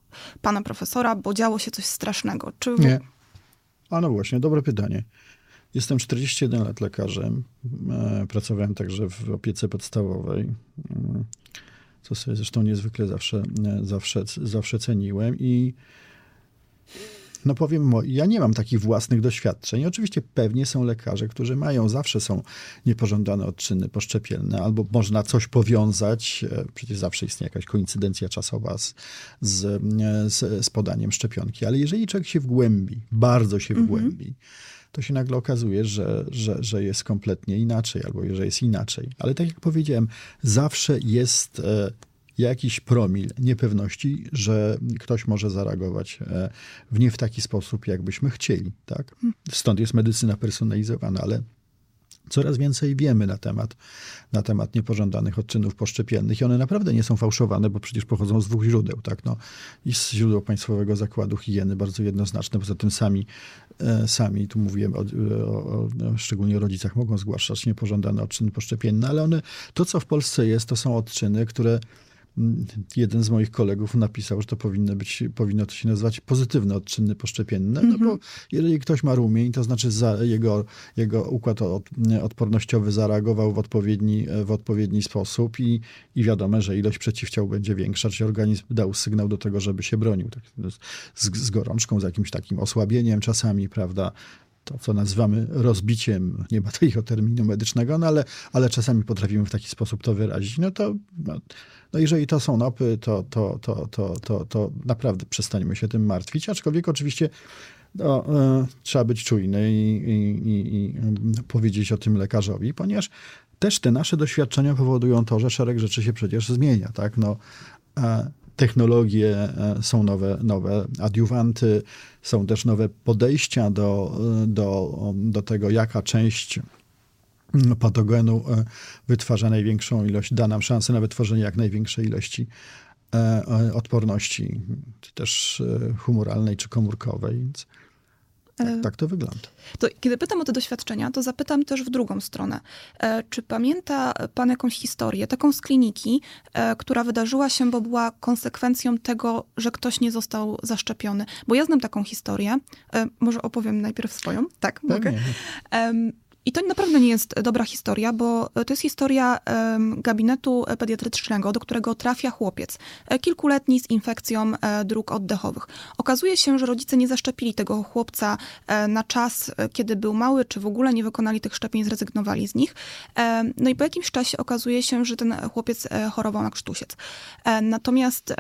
pana profesora, bo działo się coś strasznego? Czy. Nie. A no właśnie, dobre pytanie. Jestem 41 lat lekarzem. Pracowałem także w opiece podstawowej, mm, co sobie zresztą niezwykle zawsze, zawsze, zawsze ceniłem i no powiem, ja nie mam takich własnych doświadczeń. Oczywiście pewnie są lekarze, którzy mają, zawsze są niepożądane odczyny poszczepienne, albo można coś powiązać, e, przecież zawsze istnieje jakaś koincydencja czasowa z, z, e, z, z podaniem szczepionki. Ale jeżeli człowiek się wgłębi, bardzo się mhm. wgłębi, to się nagle okazuje, że, że, że jest kompletnie inaczej, albo że jest inaczej. Ale tak jak powiedziałem, zawsze jest e, jakiś promil niepewności, że ktoś może zareagować e, w nie w taki sposób, jakbyśmy chcieli. Tak? Stąd jest medycyna personalizowana, ale coraz więcej wiemy na temat, na temat niepożądanych odczynów poszczepiennych i one naprawdę nie są fałszowane, bo przecież pochodzą z dwóch źródeł. Tak? No, I z źródeł Państwowego Zakładu Higieny, bardzo jednoznaczne. Poza tym sami, e, sami tu mówiłem, o, o, o, szczególnie o rodzicach, mogą zgłaszać niepożądane odczyny poszczepienne, ale one, to co w Polsce jest, to są odczyny, które jeden z moich kolegów napisał, że to powinno być, powinno to się nazywać pozytywne odczyny poszczepienne, no bo mhm. jeżeli ktoś ma rumień, to znaczy jego, jego układ odpornościowy zareagował w odpowiedni, w odpowiedni sposób i, i wiadomo, że ilość przeciwciał będzie większa, czyli organizm dał sygnał do tego, żeby się bronił. Tak, z, z gorączką, z jakimś takim osłabieniem czasami, prawda, to, co nazywamy rozbiciem, nie ma takiego terminu medycznego, no ale, ale czasami potrafimy w taki sposób to wyrazić, no to no, no jeżeli to są nopy, to, to, to, to, to, to naprawdę przestaniemy się tym martwić, aczkolwiek oczywiście no, e, trzeba być czujny i, i, i, i powiedzieć o tym lekarzowi, ponieważ też te nasze doświadczenia powodują to, że szereg rzeczy się przecież zmienia, tak? No, e, technologie, e, są nowe, nowe adiuwanty, są też nowe podejścia do, do, do tego, jaka część patogenu e, wytwarza największą ilość, da nam szansę na wytworzenie jak największej ilości e, odporności, czy też humoralnej, czy komórkowej. Więc tak, tak, to wygląda. To, kiedy pytam o te doświadczenia, to zapytam też w drugą stronę. E, czy pamięta pan jakąś historię, taką z kliniki, e, która wydarzyła się, bo była konsekwencją tego, że ktoś nie został zaszczepiony? Bo ja znam taką historię. E, może opowiem najpierw swoją? Tak, mogę. I to naprawdę nie jest dobra historia, bo to jest historia gabinetu pediatrycznego, do którego trafia chłopiec, e, kilkuletni z infekcją e, dróg oddechowych. Okazuje się, że rodzice nie zaszczepili tego chłopca e, na czas, kiedy był mały, czy w ogóle nie wykonali tych szczepień, zrezygnowali z nich. No i po jakimś czasie okazuje się, że ten chłopiec chorował na krztusiec. Natomiast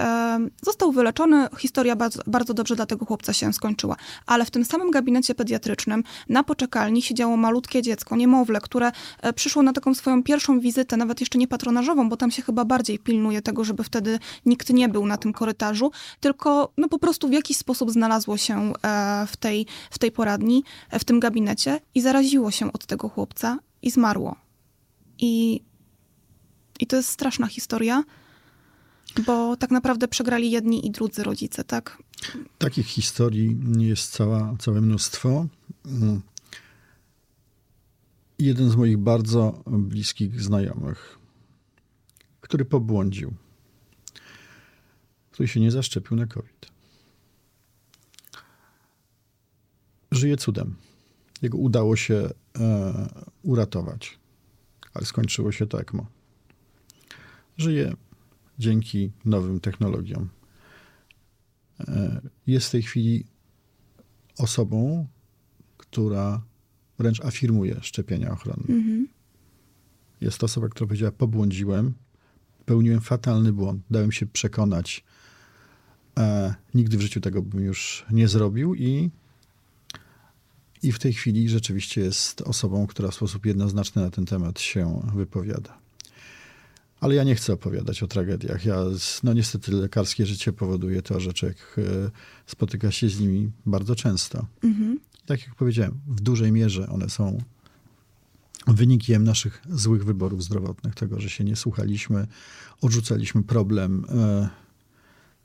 został wyleczony, historia bardzo dobrze dla tego chłopca się skończyła. Ale w tym samym gabinecie pediatrycznym na poczekalni siedziało malutkie dziecko, dziecko, niemowlę, które e, przyszło na taką swoją pierwszą wizytę, nawet jeszcze nie patronażową, bo tam się chyba bardziej pilnuje tego, żeby wtedy nikt nie był na tym korytarzu, tylko no po prostu w jakiś sposób znalazło się e, w tej, w tej poradni, e, w tym gabinecie i zaraziło się od tego chłopca i zmarło. I, i to jest straszna historia, bo tak naprawdę przegrali jedni i drudzy rodzice, tak? Takich historii jest cała, całe mnóstwo. Jeden z moich bardzo bliskich znajomych, który pobłądził, który się nie zaszczepił na COVID. Żyje cudem. Jego udało się e, uratować, ale skończyło się to ECMO. Żyje dzięki nowym technologiom. E, jest w tej chwili osobą, która wręcz afirmuje szczepienia ochronne. Mhm. Jest to osoba, która powiedziała, pobłądziłem, popełniłem fatalny błąd. Dałem się przekonać. E, nigdy w życiu tego bym już nie zrobił i, i w tej chwili rzeczywiście jest osobą, która w sposób jednoznaczny na ten temat się wypowiada. Ale ja nie chcę opowiadać o tragediach. Ja, no niestety lekarskie życie powoduje to, że człowiek e, spotyka się z nimi bardzo często. Mhm. Tak jak powiedziałem, w dużej mierze one są wynikiem naszych złych wyborów zdrowotnych, tego, że się nie słuchaliśmy, odrzucaliśmy problem, e,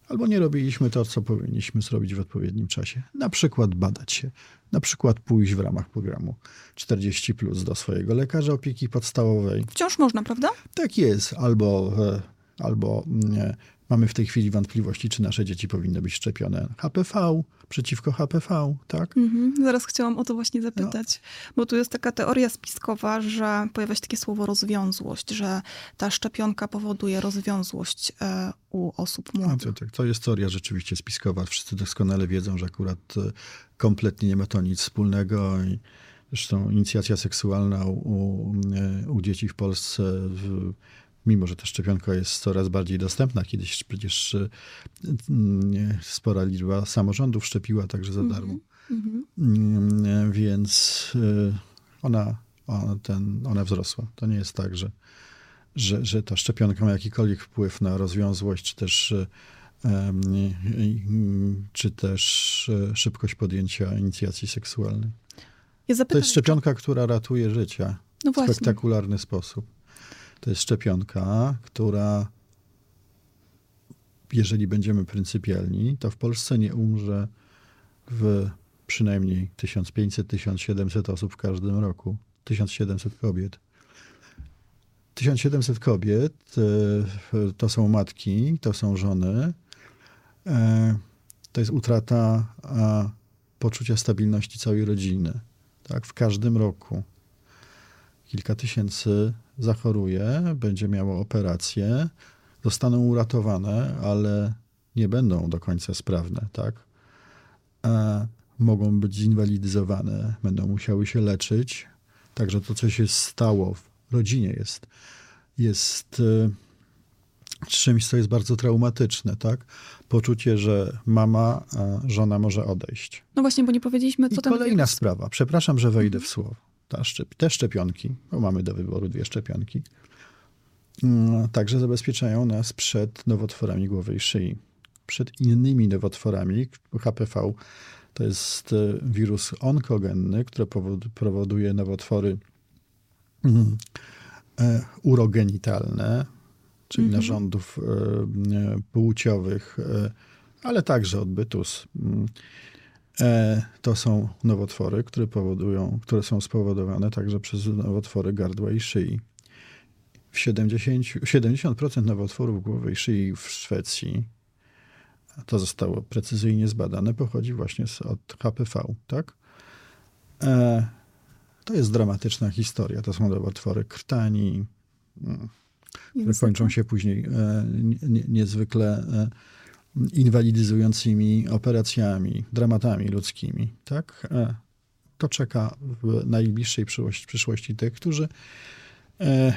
albo nie robiliśmy to, co powinniśmy zrobić w odpowiednim czasie. Na przykład badać się, na przykład pójść w ramach programu 40 plus do swojego lekarza opieki podstawowej. Wciąż można, prawda? Tak jest, albo, e, albo nie, Mamy w tej chwili wątpliwości, czy nasze dzieci powinny być szczepione HPV, przeciwko HPV, tak? Mhm, zaraz chciałam o to właśnie zapytać, no. bo tu jest taka teoria spiskowa, że pojawia się takie słowo rozwiązłość, że ta szczepionka powoduje rozwiązłość e, u osób młodych. No, to, to jest teoria rzeczywiście spiskowa. Wszyscy doskonale wiedzą, że akurat e, kompletnie nie ma to nic wspólnego i Zresztą inicjacja seksualna u, u, e, u dzieci w Polsce w, mimo że ta szczepionka jest coraz bardziej dostępna, kiedyś przecież e, spora liczba samorządów szczepiła także za mhm, darmo. Mm -hmm. Więc e, ona, ona, ten, ona wzrosła. To nie jest tak, że, że, że ta szczepionka ma jakikolwiek wpływ na rozwiązłość, czy też e, czy też szybkość podjęcia inicjacji seksualnej. Ja to jest szczepionka, która ratuje życie no w spektakularny sposób. To jest szczepionka, która, jeżeli będziemy pryncypialni, to w Polsce nie umrze w przynajmniej 1500-1700 osób w każdym roku. 1700 kobiet. 1700 kobiet e, to są matki, to są żony. E, to jest utrata poczucia stabilności całej rodziny. Tak, w każdym roku kilka tysięcy zachoruje, będzie miało operację, zostaną uratowane, ale nie będą do końca sprawne, tak? A mogą być zinwalidyzowane, będą musiały się leczyć. Także to, co się stało w rodzinie, jest, jest y, czymś, co jest bardzo traumatyczne, tak? Poczucie, że mama, żona może odejść. No właśnie, bo nie powiedzieliśmy, co I tam... kolejna sprawa. Przepraszam, że wejdę w słowo ta szczep te szczepionki, bo mamy do wyboru dwie szczepionki, mm, także zabezpieczają nas przed nowotworami głowy i szyi. Przed innymi nowotworami. HPV to jest e, wirus onkogenny, który powoduje nowotwory mm, e, urogenitalne, czyli mm -hmm. narządów e, płciowych, ale także odbytus. E, to są nowotwory, które powodują, które są spowodowane także przez nowotwory gardła i szyi. W 70, 70% nowotworów głowy i szyi w Szwecji, to zostało precyzyjnie zbadane, pochodzi właśnie z, od HPV, tak? E, to jest dramatyczna historia. To są nowotwory krtani, mm, które kończą się później e, nie, niezwykle e, inwalidyzującymi operacjami, dramatami ludzkimi. Tak? E, to czeka w najbliższej przyszłości, tych, którzy e,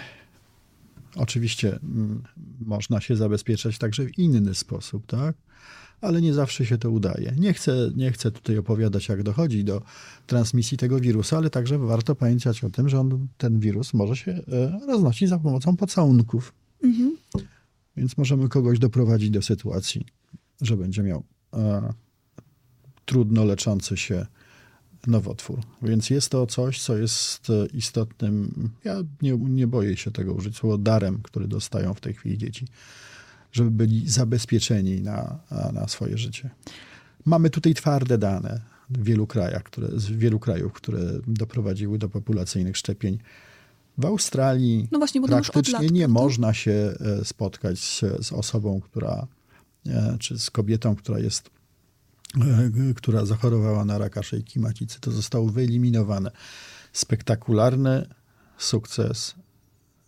oczywiście m, można się zabezpieczać także w inny sposób, tak? ale nie zawsze się to udaje. Nie chcę, nie chcę tutaj opowiadać, jak dochodzi do transmisji tego wirusa, ale także warto pamiętać o tym, że on, ten wirus może się e, roznosić za pomocą pocałunków. Mhm. Więc możemy kogoś doprowadzić do sytuacji że będzie miał e, trudno leczący się nowotwór. Więc jest to coś, co jest e, istotnym, ja nie, nie boję się tego użyć, słowo darem, który dostają w tej chwili dzieci, żeby byli zabezpieczeni na, na swoje życie. Mamy tutaj twarde dane w wielu krajach, które, z wielu krajów, które doprowadziły do populacyjnych szczepień. W Australii no właśnie, praktycznie lat, nie można się e, spotkać z, z osobą, która E, czy z kobietą, która jest e, która zachorowała na raka szyjki macicy, to zostało wyeliminowane. Spektakularny sukces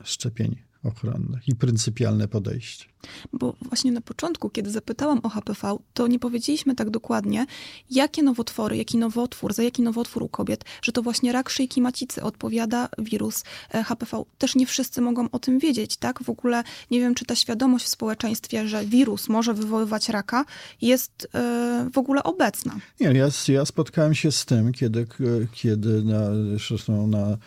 szczepień ochronnych i pryncypialne podejście. Bo właśnie na początku, kiedy zapytałam o HPV, to nie powiedzieliśmy tak dokładnie, jakie nowotwory, jaki nowotwór, za jaki nowotwór u kobiet, że to właśnie rak szyjki macicy odpowiada wirus e, HPV. Też nie wszyscy mogą o tym wiedzieć, tak? W ogóle nie wiem, czy ta świadomość w społeczeństwie, że wirus może wywoływać raka, jest e, w ogóle obecna. Nie, ja, ja spotkałem się z tym, kiedy, kiedy na, zresztą na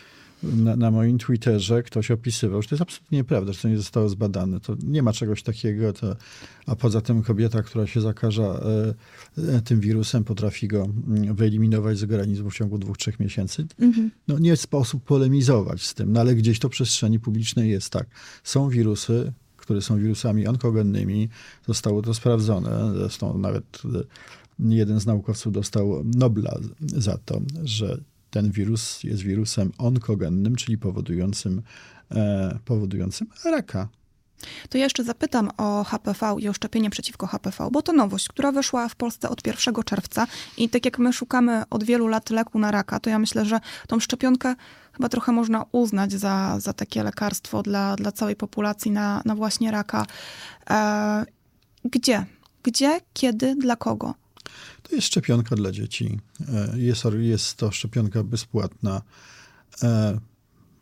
na, na, moim Twitterze ktoś opisywał, że to jest absolutnie nieprawda, że to nie zostało zbadane. To nie ma czegoś takiego, to, a poza tym kobieta, która się zakaża e, e tym wirusem, potrafi go mm, wyeliminować z organizmu w ciągu dwóch, trzech miesięcy. Mhm. No nie sposób polemizować z tym, no ale gdzieś to w przestrzeni publicznej jest tak. Są wirusy, które są wirusami onkogennymi, zostało to sprawdzone, zresztą nawet e, jeden z naukowców dostał Nobla za to, że ten wirus jest wirusem onkogennym, czyli powodującym, e, powodującym raka. To ja jeszcze zapytam o HPV i o szczepienie przeciwko HPV, bo to nowość, która weszła w Polsce od 1 czerwca i tak jak my szukamy od wielu lat leku na raka, to ja myślę, że tą szczepionkę chyba trochę można uznać za, za takie lekarstwo dla, dla całej populacji na, na właśnie raka. E, gdzie? Gdzie, kiedy, dla kogo? To jest szczepionka dla dzieci. E, jest, jest to szczepionka bezpłatna. E,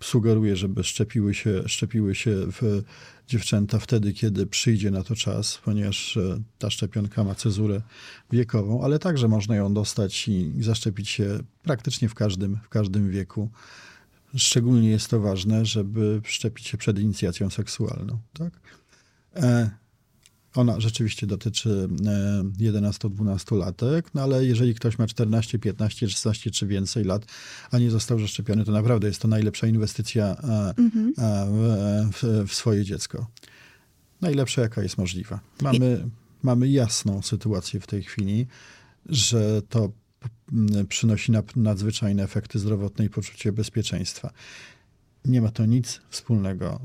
sugeruję, żeby szczepiły się, szczepiły się w dziewczęta wtedy, kiedy przyjdzie na to czas, ponieważ e, ta szczepionka ma cezurę wiekową, ale także można ją dostać i zaszczepić się praktycznie w każdym, w każdym wieku. Szczególnie jest to ważne, żeby szczepić się przed inicjacją seksualną. Tak? Ona rzeczywiście dotyczy 11-12 e, latek, no ale jeżeli ktoś ma 14, 15, 16 czy więcej lat, a nie został zaszczepiony, to naprawdę jest to najlepsza inwestycja e, mhm. E, w, w, swoje dziecko. Najlepsza, jaka jest możliwa. Mamy, I... mamy jasną sytuację w tej chwili, że to przynosi nadzwyczajne efekty zdrowotne i poczucie bezpieczeństwa nie ma to nic wspólnego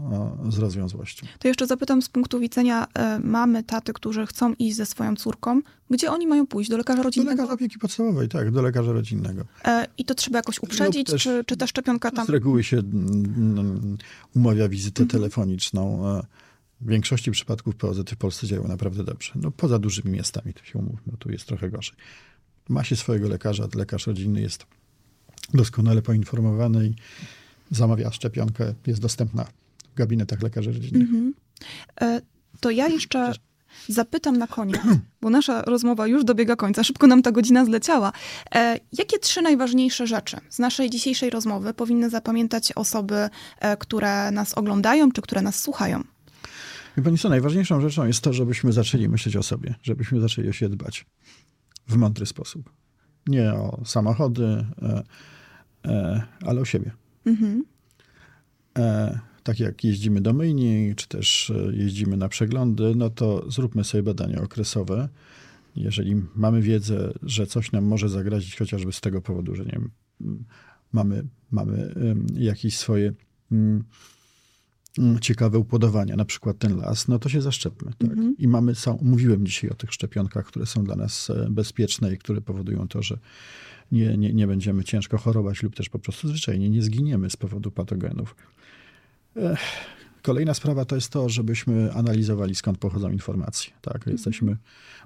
z rozwiązłością. To jeszcze zapytam z punktu widzenia e, mamy, taty, którzy chcą iść ze swoją córką, gdzie oni mają pójść? Do lekarza rodzinnego? Do lekarza opieki podstawowej, tak, do lekarza rodzinnego. E, I to trzeba jakoś uprzedzić, też, czy, czy ta szczepionka tam... Z reguły się umawia wizytę mhm. telefoniczną. E, w większości przypadków POZ w Polsce działają naprawdę dobrze. No, poza dużymi miastami, to się umówmy, tu jest trochę gorzej. Ma się swojego lekarza, lekarz rodzinny jest doskonale poinformowany i zamawia szczepionkę, jest dostępna w gabinetach lekarzy rodzinnych. Mhm. E, to ja jeszcze zapytam na koniec, bo nasza rozmowa już dobiega końca, szybko nam ta godzina zleciała. E, jakie trzy najważniejsze rzeczy z naszej dzisiejszej rozmowy powinny zapamiętać osoby, e, które nas oglądają, czy które nas słuchają? Wie pani co, najważniejszą rzeczą jest to, żebyśmy zaczęli myśleć o sobie, żebyśmy zaczęli o siebie dbać w mądry sposób. Nie o samochody, ale o siebie. Mhm. E, tak jak jeździmy do myjni, czy też e, jeździmy na przeglądy, no to zróbmy sobie badania okresowe. Jeżeli mamy wiedzę, że coś nam może zagrazić chociażby z tego powodu, że nie wiem, mamy, mamy jakieś swoje mm, mm, ciekawe upodobania, na przykład ten las, no to się zaszczepmy. Tak? Mhm. I mamy, są, mówiłem dzisiaj o tych szczepionkach, które są dla nas e, bezpieczne i które powodują to, że nie, nie, nie będziemy ciężko chorować lub też po prostu zwyczajnie nie zginiemy z powodu patogenów. Ech. Kolejna sprawa to jest to, żebyśmy analizowali skąd pochodzą informacje. Tak? Mhm. Jesteśmy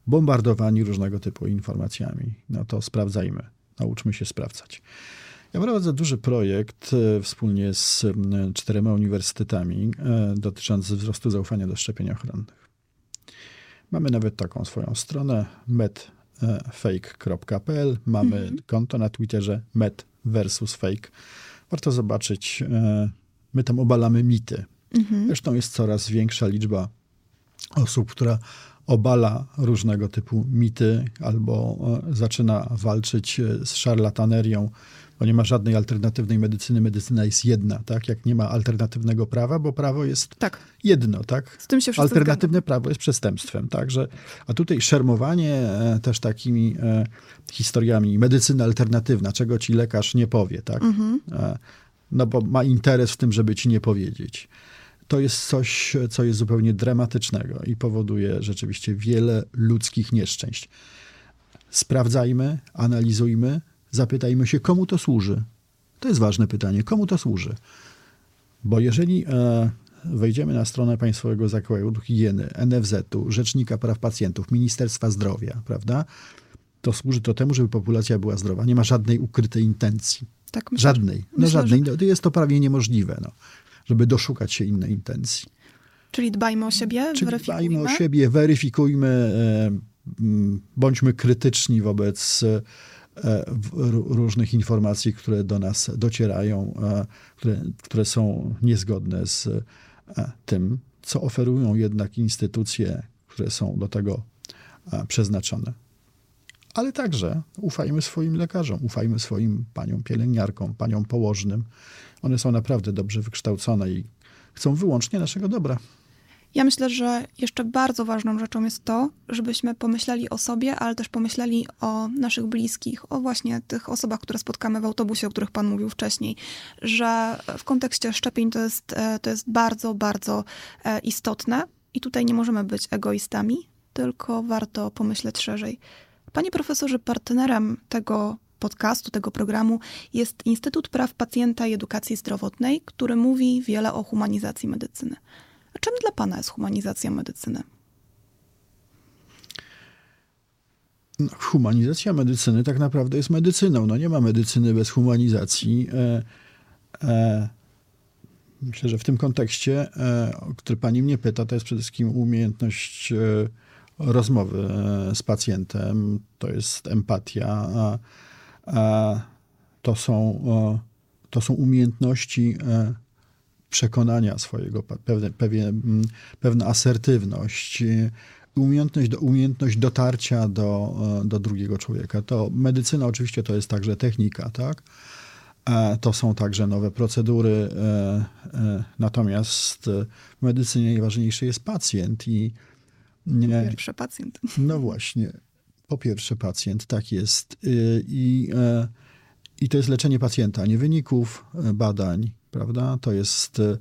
bombardowani różnego typu informacjami. No to sprawdzajmy, nauczmy się sprawdzać. Ja prowadzę duży projekt e, wspólnie z czterema uniwersytetami e, dotyczący wzrostu zaufania do szczepień ochronnych. Mamy nawet taką swoją stronę med fake.pl. Mamy mhm. konto na Twitterze met versus fake. Warto zobaczyć. E, my tam obalamy mity. Mhm. Zresztą jest coraz większa liczba osób, która obala różnego typu mity albo e, zaczyna walczyć e, z szarlatanerią bo nie ma żadnej alternatywnej medycyny. Medycyna jest jedna, tak? Jak nie ma alternatywnego prawa, bo prawo jest tak. jedno, tak? Z tym się Alternatywne zgadzam. prawo jest przestępstwem, także, a tutaj szermowanie e, też takimi e, historiami, medycyna alternatywna, czego ci lekarz nie powie, tak? Mhm. E, no bo ma interes w tym, żeby ci nie powiedzieć to jest coś, co jest zupełnie dramatycznego i powoduje rzeczywiście wiele ludzkich nieszczęść. Sprawdzajmy, analizujmy, Zapytajmy się, komu to służy. To jest ważne pytanie, komu to służy. Bo jeżeli e, wejdziemy na stronę Państwowego Zakładu Higieny, NFZ-u, Rzecznika Praw Pacjentów, Ministerstwa Zdrowia, prawda? To służy to temu, żeby populacja była zdrowa. Nie ma żadnej ukrytej intencji. Tak, myślę, Żadnej. No myślę, żadnej. Że... No, jest to prawie niemożliwe, no, żeby doszukać się innej intencji. Czyli dbajmy o siebie, Czyli weryfikujmy. dbajmy o siebie, weryfikujmy, e, bądźmy krytyczni wobec różnych informacji, które do nas docierają, e, które, które są niezgodne z e, tym, co oferują jednak instytucje, które są do tego e, przeznaczone. Ale także ufajmy swoim lekarzom, ufajmy swoim paniom pielęgniarkom, paniom położnym. One są naprawdę dobrze wykształcone i chcą wyłącznie naszego dobra. Ja myślę, że jeszcze bardzo ważną rzeczą jest to, żebyśmy pomyśleli o sobie, ale też pomyśleli o naszych bliskich, o właśnie tych osobach, które spotkamy w autobusie, o których Pan mówił wcześniej, że w kontekście szczepień to jest, e, to jest bardzo, bardzo e, istotne i tutaj nie możemy być egoistami, tylko warto pomyśleć szerzej. Panie profesorze, partnerem tego podcastu, tego programu jest Instytut Praw Pacjenta i Edukacji Zdrowotnej, który mówi wiele o humanizacji medycyny. Czym dla Pana jest humanizacja medycyny? No, humanizacja medycyny tak naprawdę jest medycyną. No nie ma medycyny bez humanizacji. E, e, myślę, że w tym kontekście, e, o który pani mnie pyta, to jest przede wszystkim umiejętność e, rozmowy e, z pacjentem, to jest empatia, a, a to, są, to są umiejętności e, przekonania swojego, pewne, pewien, mm, pewna asertywność, e, umiejętność, do, umiejętność dotarcia do, e, do drugiego człowieka. To medycyna oczywiście to jest także technika, tak? E, To są także nowe procedury, e, natomiast w medycynie najważniejszy jest pacjent i nie, Pierwszy pacjent. no właśnie. Po pierwsze pacjent, tak jest. Y, I, I to jest leczenie pacjenta, nie wyników badań, prawda? To jest e,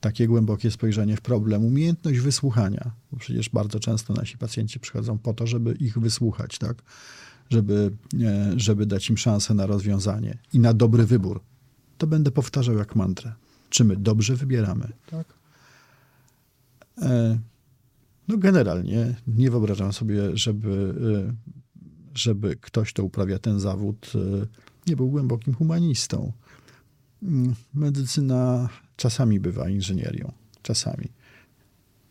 takie głębokie spojrzenie w problem, umiejętność wysłuchania, bo przecież bardzo często nasi pacjenci przychodzą po to, żeby ich wysłuchać, tak? Żeby, e, żeby dać im szansę na rozwiązanie i na dobry wybór. To będę powtarzał jak mantrę. Czy my dobrze wybieramy, tak? E, no generalnie nie wyobrażam sobie, żeby, y, żeby ktoś, kto uprawia ten zawód, y, nie był głębokim humanistą. Medycyna czasami bywa inżynierią. Czasami.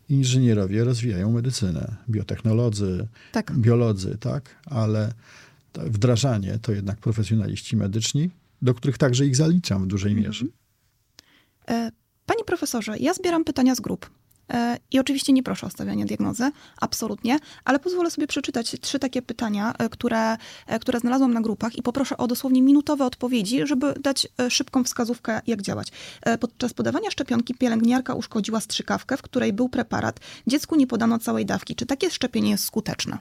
Inżynierowie rozwijają medycynę, biotechnolodzy, Tak. biolodzy, tak, ale wdrażanie to jednak profesjonaliści medyczni, do których także ich zaliczam w dużej mierze. E, Panie profesorze, ja zbieram pytania z grup. E, I oczywiście nie proszę o stawianie diagnozy, absolutnie, ale pozwolę sobie przeczytać trzy takie pytania, e, które, e, które znalazłam na grupach i poproszę o dosłownie minutowe odpowiedzi, żeby dać szybką wskazówkę, jak działać. Podczas podawania szczepionki pielęgniarka uszkodziła strzykawkę, w której był preparat. Dziecku nie podano całej dawki. Czy takie szczepienie jest skuteczne?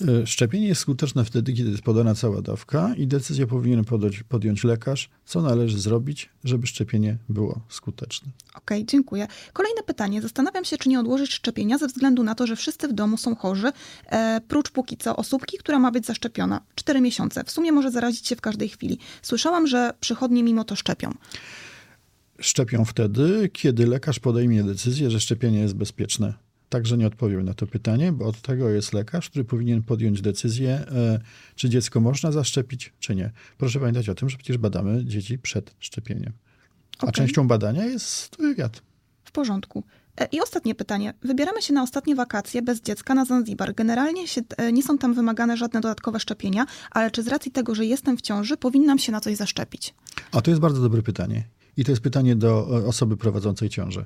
E, Szczepienie jest skuteczne wtedy, kiedy jest podana cała dawka i decyzję powinien podać, podjąć lekarz, co należy zrobić, żeby szczepienie było skuteczne. Okej, dziękuję. Kolejne pytanie. Zastanawiam się, czy nie odłożyć szczepienia ze względu na to, że wszyscy w domu są chorzy, e, prócz póki co osóbki, która ma być zaszczepiona. Cztery miesiące. W sumie może zarazić się w każdej chwili. Słyszałam, że przychodnie mimo to szczepią. Szczepią wtedy, kiedy lekarz podejmie decyzję, że szczepienie jest bezpieczne. Także nie odpowiem na to pytanie, bo od tego jest lekarz, który powinien podjąć decyzję, e, czy dziecko można zaszczepić, czy nie. Proszę pamiętać o tym, że przecież badamy dzieci przed szczepieniem. A Okej. częścią badania jest wywiad. W porządku. E, I ostatnie pytanie. Wybieramy się na ostatnie wakacje bez dziecka na Zanzibar. Generalnie się, e, nie są tam wymagane żadne dodatkowe szczepienia, ale czy z racji tego, że jestem w ciąży, powinnam się na coś zaszczepić? A to jest bardzo dobre pytanie. I to jest pytanie do e, osoby prowadzącej ciążę.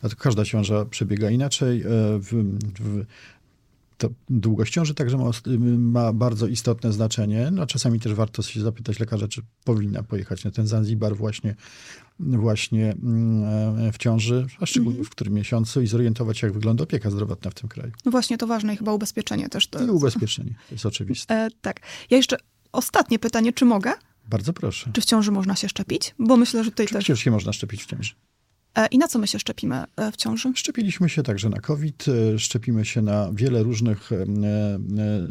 Dlatego każda ciąża przebiega inaczej. e, W, w, długość ciąży także ma, os- ma bardzo istotne znaczenie. No, czasami też warto się zapytać lekarza, czy powinna pojechać na ten Zanzibar właśnie, właśnie mm, e, w ciąży, a szczególnie w którym miesiącu i zorientować się, jak wygląda opieka zdrowotna w tym kraju. No właśnie, to ważne i chyba ubezpieczenie też. To, I ubezpieczenie, to jest oczywiste. E, tak. Ja jeszcze ostatnie pytanie, czy mogę? Bardzo proszę. Czy w ciąży można się szczepić? Bo myślę, że tutaj też. Oczywiście, że się można szczepić w ciąży. E, I na co my się szczepimy e, w ciąży? Szczepiliśmy się także na COVID, e, szczepimy się na wiele różnych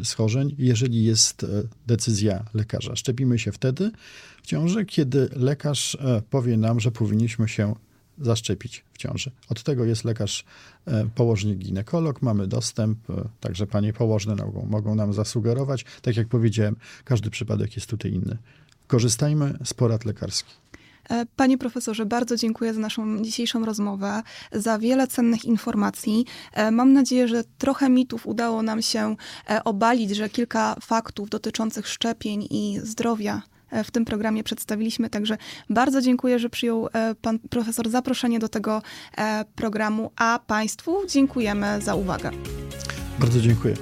schorzeń, jeżeli jest decyzja lekarza. Szczepimy się wtedy w ciąży, kiedy lekarz powie nam, że powinniśmy się zaszczepić w ciąży. Od tego jest lekarz położnik ginekolog, mamy dostęp, także panie położne mogą, mogą nam zasugerować. Tak jak powiedziałem, każdy przypadek jest tutaj inny. Korzystajmy z porad lekarskich. E, panie profesorze, bardzo dziękuję za naszą dzisiejszą rozmowę, za wiele cennych informacji. E, mam nadzieję, że trochę mitów udało nam się e, obalić, że kilka faktów dotyczących szczepień i zdrowia w tym programie przedstawiliśmy. Także bardzo dziękuję, że przyjął pan profesor zaproszenie do tego programu, a Państwu dziękujemy za uwagę. Bardzo dziękuję.